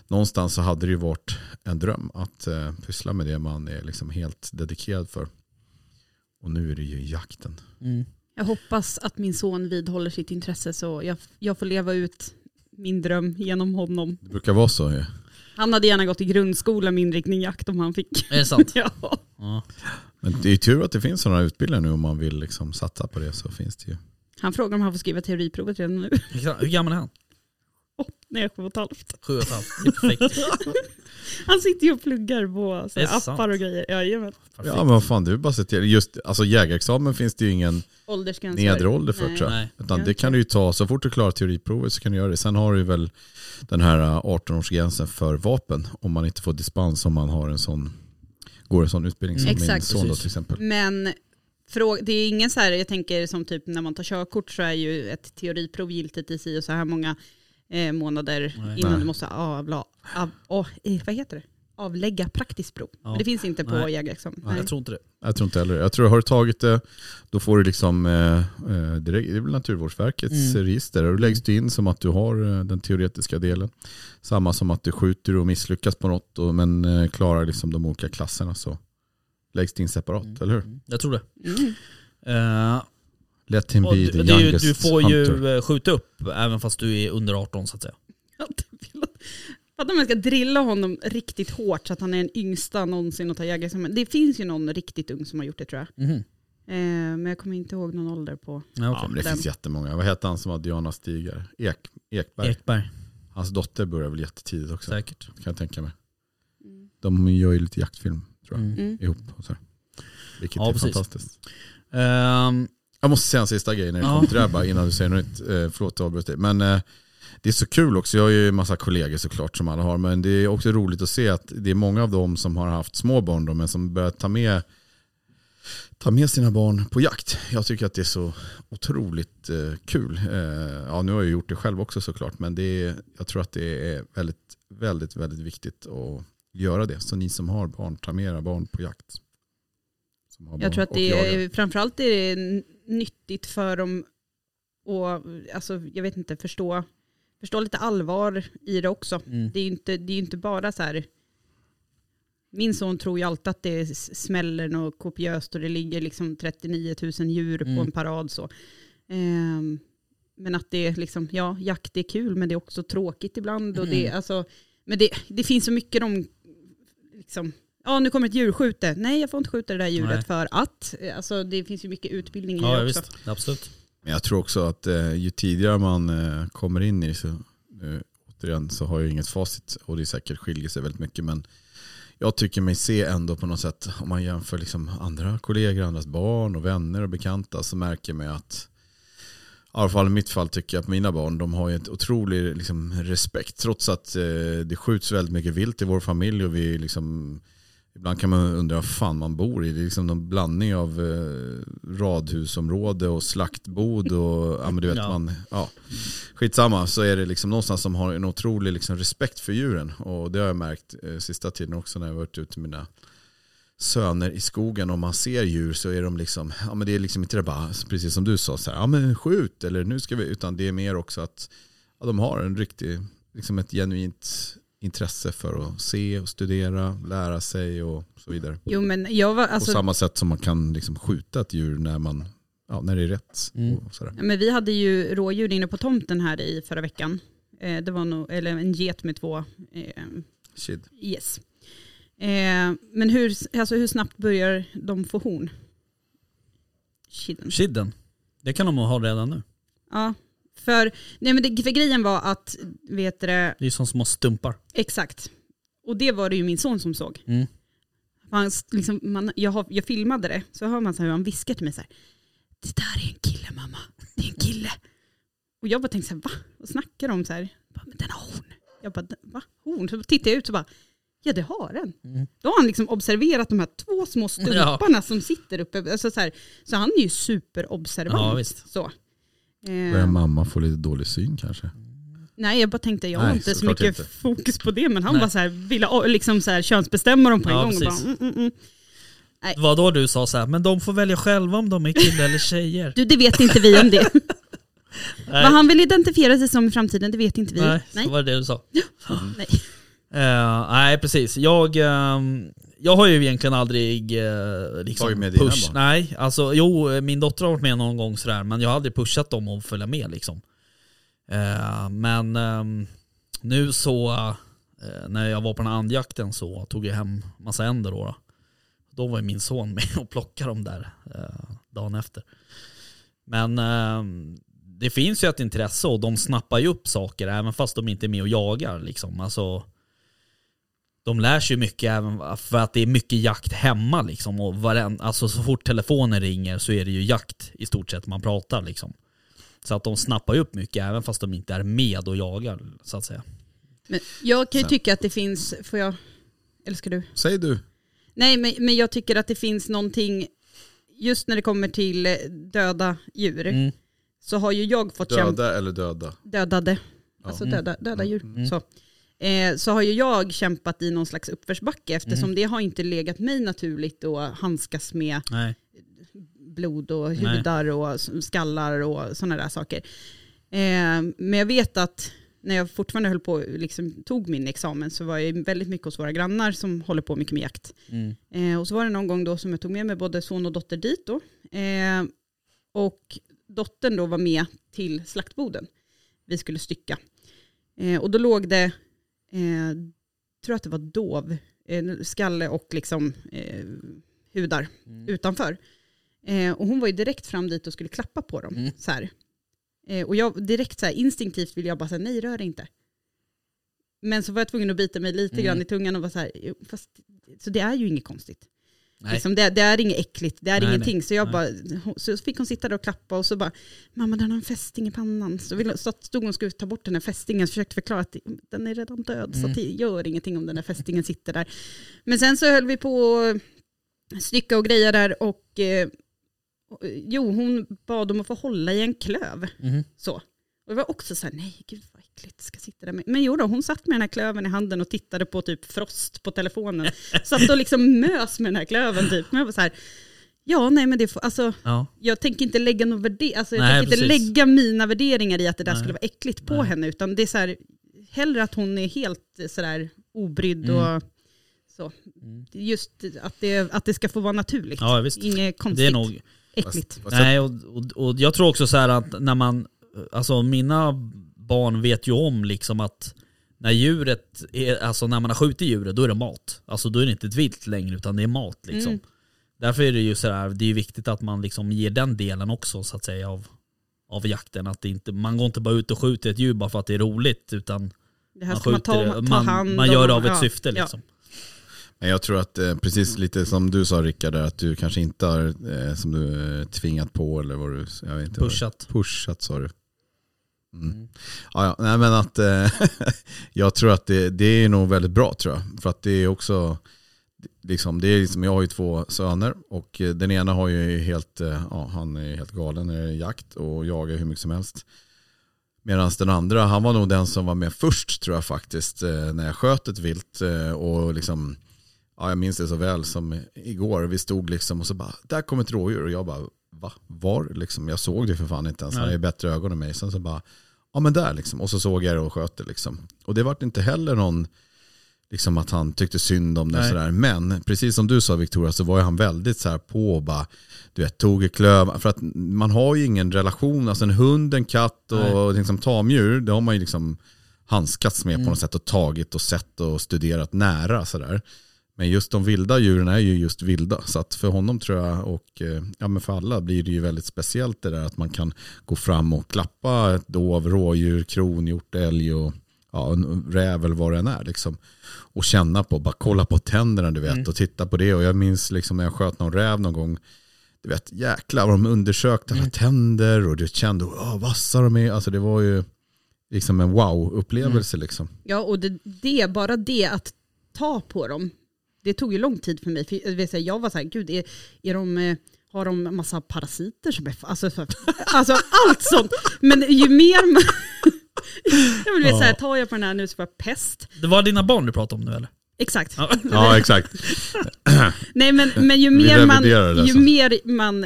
någonstans så hade det ju varit en dröm att eh, pyssla med det man är liksom helt dedikerad för. Och nu är det ju jakten. Mm. Jag hoppas att min son vidhåller sitt intresse så jag, jag får leva ut min dröm genom honom. Det brukar vara så. ju. Han hade gärna gått i grundskola med inriktning jakt om han fick. Är det sant? *laughs* Ja. Ja. Men det är tur att det finns sådana utbildningar nu om man vill liksom satsa på det så finns det ju. Han frågar om han får skriva teoriprovet redan nu. Hur gammal är han? Nej, sju och ett halvt. Sju och ett halvt. Det är perfekt. *laughs* Han sitter ju och pluggar på så Är appar och grejer. Jajamän. Ja men vad fan, du bara se till. Just alltså jägarexamen finns det ju ingen Åldersgräns. nedre ålder för Nej. tror jag. Nej. Utan det kan du ju ta, så fort du klarar teoriprovet så kan du göra det. Sen har du ju väl den här äh, 18-årsgränsen för vapen. Om man inte får dispens om man har en sån, går en sån utbildning som Mm. min Exakt. son då Precis. till exempel. Men frå- det är ingen så här, jag tänker som typ när man tar körkort så är ju ett teoriprov giltigt i si och så här många eh, månader Nej. innan Nej. du måste avla, av, av, vad heter det? avlägga praktiskt prov. Ja. Men det finns inte på Nej. jägarexamen. Nej, jag tror inte det. Jag tror inte heller Jag tror har du tagit det, då får du liksom, eh, eh, direkt, det är väl Naturvårdsverkets Mm. register. Och då läggs du in som att du har eh, den teoretiska delen. Samma som att du skjuter och misslyckas på något, och, men eh, klarar liksom de olika klasserna så läggs det in separat, Mm. eller hur? Jag tror det. Mm. Eh, Let him och be the ju, youngest du får hunter. ju eh, skjuta upp även fast du är under 18 så att säga. *laughs* Fattar om jag ska drilla honom riktigt hårt så att han är den yngsta någonsin att ta jägarexamen. Det finns ju någon riktigt ung som har gjort det tror jag. Mhm. Eh, men jag kommer inte ihåg någon ålder på. Ja, Ja, okej. men det Den. finns jättemånga. Vad heter han som var Diana Stigar? Ek, Ekberg. Ekberg, Hans dotter börjar väl jättetidigt också. säkert. Kan jag tänka mig. De gör ju lite jaktfilm tror jag. Mm. Mm. Ihop. Och så. Vilket Ja, är precis. fantastiskt. Ehm, Jag måste säga en sista grej när det Ja. kommer till det här bara innan du säger något nytt. Eh, förlåt jag avbröt dig. Men eh, det är så kul också. Jag har ju en massa kollegor såklart som alla har. Men det är också roligt att se att det är många av dem som har haft små barn då, men som börjar ta med, ta med sina barn på jakt. Jag tycker att det är så otroligt eh, kul. Ja, nu har jag gjort det själv också såklart. Men det är, jag tror att det är väldigt, väldigt, väldigt viktigt att göra det. Så ni som har barn, ta med era barn på jakt. Jag tror att det är, framförallt är det nyttigt för dem att, alltså, jag vet inte, förstå, förstå lite allvar i det också. mm. Det är ju inte, det är inte bara så här, min son tror ju alltid att det smäller något kopiöst och det ligger liksom 39 000 djur Mm. på en parad så. Ehm, men att det är liksom, ja, jakt är kul men det är också tråkigt ibland. Och det, Mm. alltså, men det, det finns så mycket de, liksom, ja nu kommer ett djurskjute. Nej jag får inte skjuta det där djuret Nej. för att. Alltså det finns ju mycket utbildning i Ja, det också. visst. Absolut. Men jag tror också att eh, ju tidigare man eh, kommer in i det så, eh, återigen så har jag inget facit och det är säkert skiljer sig väldigt mycket men jag tycker mig se ändå på något sätt om man jämför liksom andra kollegor, andras barn och vänner och bekanta så märker man att i alla fall i mitt fall tycker jag att mina barn de har ju ett otrolig liksom, respekt trots att eh, det skjuts väldigt mycket vilt i vår familj och vi liksom ibland kan man undra vad fan man bor i. Det är liksom någon blandning av eh, radhusområde och slaktbod och ja, men du vet Ja. man, ja. Skitsamma, så är det liksom någonstans som har en otrolig liksom respekt för djuren. Och det har jag märkt eh, sista tiden också när jag varit ute med mina söner i skogen och man ser djur så är de liksom, ja men det är liksom inte det bara, precis som du sa, så här, ja men skjut eller nu ska vi, utan det är mer också att ja, de har en riktig, liksom ett genuint intresse för att se och studera, lära sig och så vidare. Jo men jag var, På alltså, samma sätt som man kan liksom skjuta ett djur när, man, ja, när det är rätt. Mm. Ja, Men vi hade ju rådjur inne på tomten här i förra veckan. Eh, det var nog, eller en get med två eh, Shit. yes. Eh, men hur, alltså hur snabbt börjar de få horn? Kidden. Kidden, det kan de ha redan nu. Ja, för, nej men det, för grejen var att, vet du det, Det är som små stumpar. exakt. Och det var det ju min son som såg. Mm. Han, liksom, man, jag, har, jag filmade det, så hör man så hur han viskar till mig så här. Det där är en kille mamma, det är en kille. Och jag bara tänkte så här, va? Vad snackar om? Så här, men den har horn. Jag bara, va? Horn? Så tittar jag ut och bara, ja det har den. Mm. Då har han liksom observerat de här två små stumparna som sitter uppe. Alltså så, här, så han är ju superobservant. Ja, visst. Så. Börjar Eh, mamma få lite dålig syn kanske? nej jag bara tänkte, jag har Nej, inte så mycket inte. fokus på det. Men han Nej. bara så här, ville liksom så här, könsbestämma dem på en Ja, gång. Och bara, precis. mm, mm, mm. Det var då du sa så här, men de får välja själva om de är killar eller tjejer. Du, det vet inte vi om det. *laughs* Nej, Vad han vill identifiera sig som i framtiden, det vet inte vi. nej, Nej. så var det det du sa. *gasps* Nej. Eh, nej precis, jag, ehm, jag har ju egentligen aldrig uh, liksom Tagit med dina push, barn? Nej, alltså jo min dotter har varit med någon gång sådär men jag har aldrig pushat dem att följa med liksom. Eh, men ehm, nu så, eh, när jag var på den här andjakten så tog jag hem massa änder då. Då, då var ju min son *laughs* med och plockade dem där eh, dagen efter. Men ehm, det finns ju ett intresse och de snappar ju upp saker även fast de inte är med och jagar liksom. Alltså, de lär sig mycket även för att det är mycket jakt hemma liksom. Och varen, alltså så fort telefonen ringer så är det ju jakt i stort sett man pratar liksom. Så att de snappar upp mycket även fast de inte är med och jagar så att säga. Men jag kan ju Sen. tycka att det finns, får jag, eller ska du? Säg du. Nej, men, men jag tycker att det finns någonting, just när det kommer till eh, döda djur, Mm. så har ju jag fått kämpa, Döda eller döda? dödade, Ja. alltså Mm. döda, döda djur. Mm. Så. Eh, så har ju jag kämpat i någon slags uppförsbacke eftersom Mm. det har inte legat mig naturligt att handskas med Nej. blod och Nej. hudar och skallar och sådana där saker. Eh, men jag vet att när jag fortfarande höll på, liksom, tog min examen så var jag väldigt mycket hos våra grannar som håller på mycket med jakt. Mm. Eh, och så var det någon gång då som jag tog med mig både son och dotter dit då. Eh, och dottern då var med till slaktboden. Vi skulle stycka. Eh, och då låg det, eh, tror att det var dov, eh, skalle och liksom eh, hudar Mm. utanför. Eh, och hon var ju direkt fram dit och skulle klappa på dem. Mm. Så här. Eh, och jag direkt så här, instinktivt ville jag bara säga nej rör inte. Men så var jag tvungen att bita mig lite Mm. grann i tungan och vara så här, "Jo, fast, så det är ju inget konstigt. Liksom, det, det är inget äckligt, det är Nej, ingenting. nej, Så, jag nej. bara, så fick hon sitta där och klappa och så bara, mamma den har en fästing i pannan. Så ville- så stod hon och skulle ta bort den här fästingen och försökte förklara att det- den är redan död. Så Mm. att det gör ingenting om den här fästingen sitter där. Men sen så höll vi på att stycka och greja där och eh, jo, hon bad om att få hålla i en klöv. Mhm. Så. Och jag var också så här, nej gud äckligt, ska sitta där med. Men jo då, hon satt med den här klöven i handen och tittade på typ Frost på telefonen. *laughs* satt och liksom mös med den här klöven typ. Men jag var så här, ja nej men det får, alltså Ja. jag tänker inte lägga någon värde- alltså, jag Nej, tänker inte precis. lägga mina värderingar i att det där Nej. skulle vara äckligt på Nej. henne. Utan det är så här, hellre att hon är helt sådär obrydd Mm. och så. Mm. Just att det, att det ska få vara naturligt. Ja, visst. Inget konstigt, Det är nog, äckligt. Fast- fast- Nej, och, och, och jag tror också så här att när man, alltså mina barn vet ju om liksom att när djuret, är, alltså när man har skjutit djuret då är det mat. Alltså då är det inte ett vilt längre utan det är mat liksom. Mm. Därför är det ju så här, det är ju viktigt att man liksom ger den delen också så att säga av, av jakten. Att det inte, man går inte bara ut och skjuter ett djur bara för att det är roligt utan Det här man ska man skjuter ta, ta man, hand man gör det av ett Ja, syfte ja. liksom. Men jag tror att eh, precis lite som du sa Rickard, där, att du kanske inte har eh, som du, eh, tvingat på eller vad du jag vet inte vad- Pushat. Pushat sa du. Mm. Ja, nej men att eh, *laughs* jag tror att det, det är nog väldigt bra tror jag. För att det är också, liksom, det är liksom, jag har ju två söner och eh, den ena har ju helt, eh, ja, han är helt galen är jakt och jagar hur mycket som helst. Medan den andra, han var nog den som var med först tror jag faktiskt när jag sköt ett vilt och liksom Ja, jag minns det så väl som igår. Vi stod liksom och så bara, där kom ett rådjur. Och jag bara, va? Var? Liksom, jag såg det för fan inte ens. Han har bättre ögon än mig. Sen så bara, ja men där liksom. Och så såg jag det och sköt det liksom. Och det var inte heller någon, liksom att han tyckte synd om det. Nej. Sådär. Men precis som du sa Victoria så var han väldigt så här på och bara, du vet, tog i klöv. För att man har ju ingen relation, alltså en hund, en katt och liksom tamdjur, det har man ju liksom handskats med mm. på något sätt och tagit och sett och studerat nära sådär. Men just de vilda djuren är ju just vilda. Så att för honom tror jag och eh, ja, men för alla blir det ju väldigt speciellt det där att man kan gå fram och klappa ett dov, rådjur, kronhjort, älg och ja, en räv eller vad det än är. Liksom. Och känna på, bara kolla på tänderna du vet mm. och titta på det. Och jag minns liksom när jag sköt någon räv någon gång. Du vet jäklar vad de undersökte alla mm. tänder och du kände hur vassa de är. Alltså det var ju liksom en wow-upplevelse. Mm. Liksom. Ja och det, det, bara det att ta på dem det tog ju lång tid för mig. För jag var så här, gud, är, är de, eh, har de massa parasiter som är... Alltså, alltså allt sånt. Men ju mer man... jag *laughs* vill ja. säga, tar jag på den här nu så får jag pest. Det var dina barn du pratade om nu eller? Exakt. Ja, *laughs* ja exakt. *clears throat* Nej men, men ju, mer man, ju mer man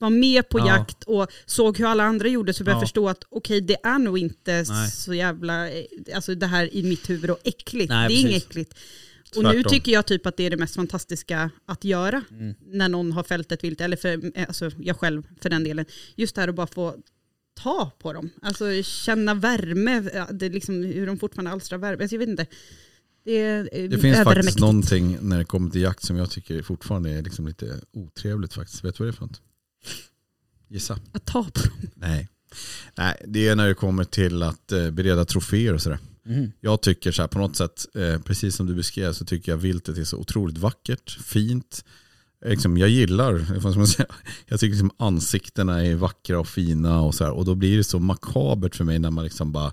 var med på ja. jakt och såg hur alla andra gjorde så började jag förstå att okej okay, det är nog inte Nej. så jävla, eh, alltså det här i mitt huvud och äckligt. Nej, det är inget äckligt. Och nu tycker jag typ att det är det mest fantastiska att göra mm. när någon har fällt ett vilt, eller för, alltså jag själv för den delen. Just det här att bara få ta på dem, alltså känna värme, det liksom, hur de fortfarande alstrar värme. Alltså jag vet inte. Det, det finns faktiskt någonting när det kommer till jakt som jag tycker fortfarande är liksom lite otrevligt faktiskt. Vet du vad det är för något? Gissa. Att ta på dem? Nej. Nej, det är när det kommer till att eh, bereda troféer och sådär. Mm. Jag tycker så här, på något sätt, eh, precis som du beskrev, så tycker jag viltet är så otroligt vackert, fint. Liksom, jag gillar, *laughs* jag tycker liksom ansiktena är vackra och fina och så här, och då blir det så makabert för mig när man liksom bara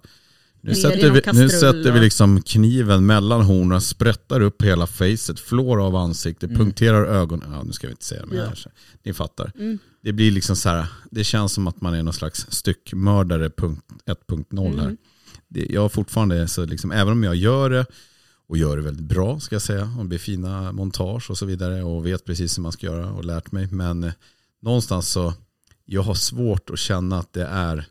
nu sätter, vi, nu sätter vi liksom kniven mellan hornen, sprättar upp hela facet, flår av ansiktet, mm. punkterar ögonen. Ja, nu ska vi inte säga mer ja. Här, Ni fattar. Mm. Det blir liksom så här, det känns som att man är någon slags styckmördare 1.0 mm. här det, jag fortfarande, så liksom, även om jag gör det och gör det väldigt bra ska jag säga, och det blir fina montage och så vidare och vet precis hur man ska göra och lärt mig. Men eh, någonstans så, jag har svårt att känna att det är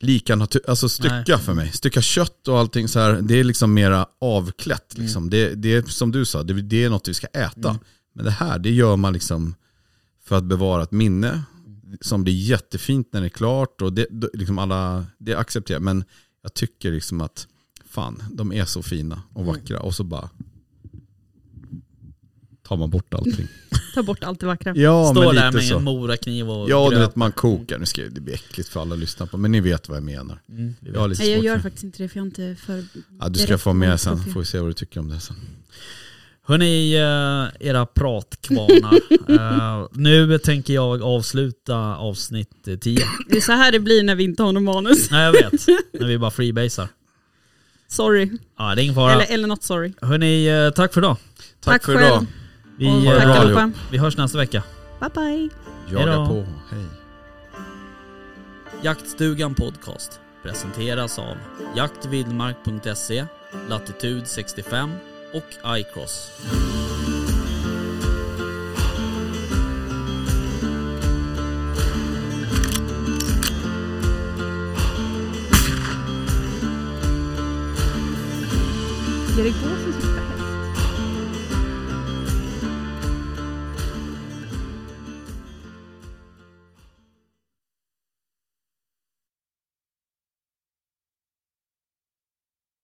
lika naturligt, alltså stycka Nej. för mig. Stycka kött och allting så här, det är liksom mera avklätt. Mm. Liksom. Mm. Det, det är som du sa, det, det är något vi ska äta. Mm. Men det här, det gör man liksom för att bevara ett minne som blir jättefint när det är klart och det, liksom alla, det accepterar Men jag tycker liksom att fan, de är så fina och mm. vackra och så bara tar man bort allting. *laughs* Ta bort allt det vackra. Ja, Står där med så. en morakniv och Ja, du vet man kokar. Nu ska det bli äckligt för alla att lyssna på, men ni vet vad jag menar. Mm, jag, Nej, jag gör för. faktiskt inte det för jag är inte för... Ja, du ska få med sen, får vi se vad du tycker om det sen. Hörni, eh, era pratkvarnar. uh, *laughs* nu tänker jag avsluta avsnitt 10. Det är så här det blir när vi inte har någon manus. Nej jag vet, när vi bara freebasar. Sorry. Ja, det är ingen fara. Eller, eller not sorry. Hörni, uh, tack för idag. Tack, tack för själv. idag. Vi, uh, vi hörs nästa vecka. Bye bye. Jaga på, hej. Jaktstugan Podcast presenteras av jaktvildmark.se, Latitud 65 och iCross. Erik Gåsen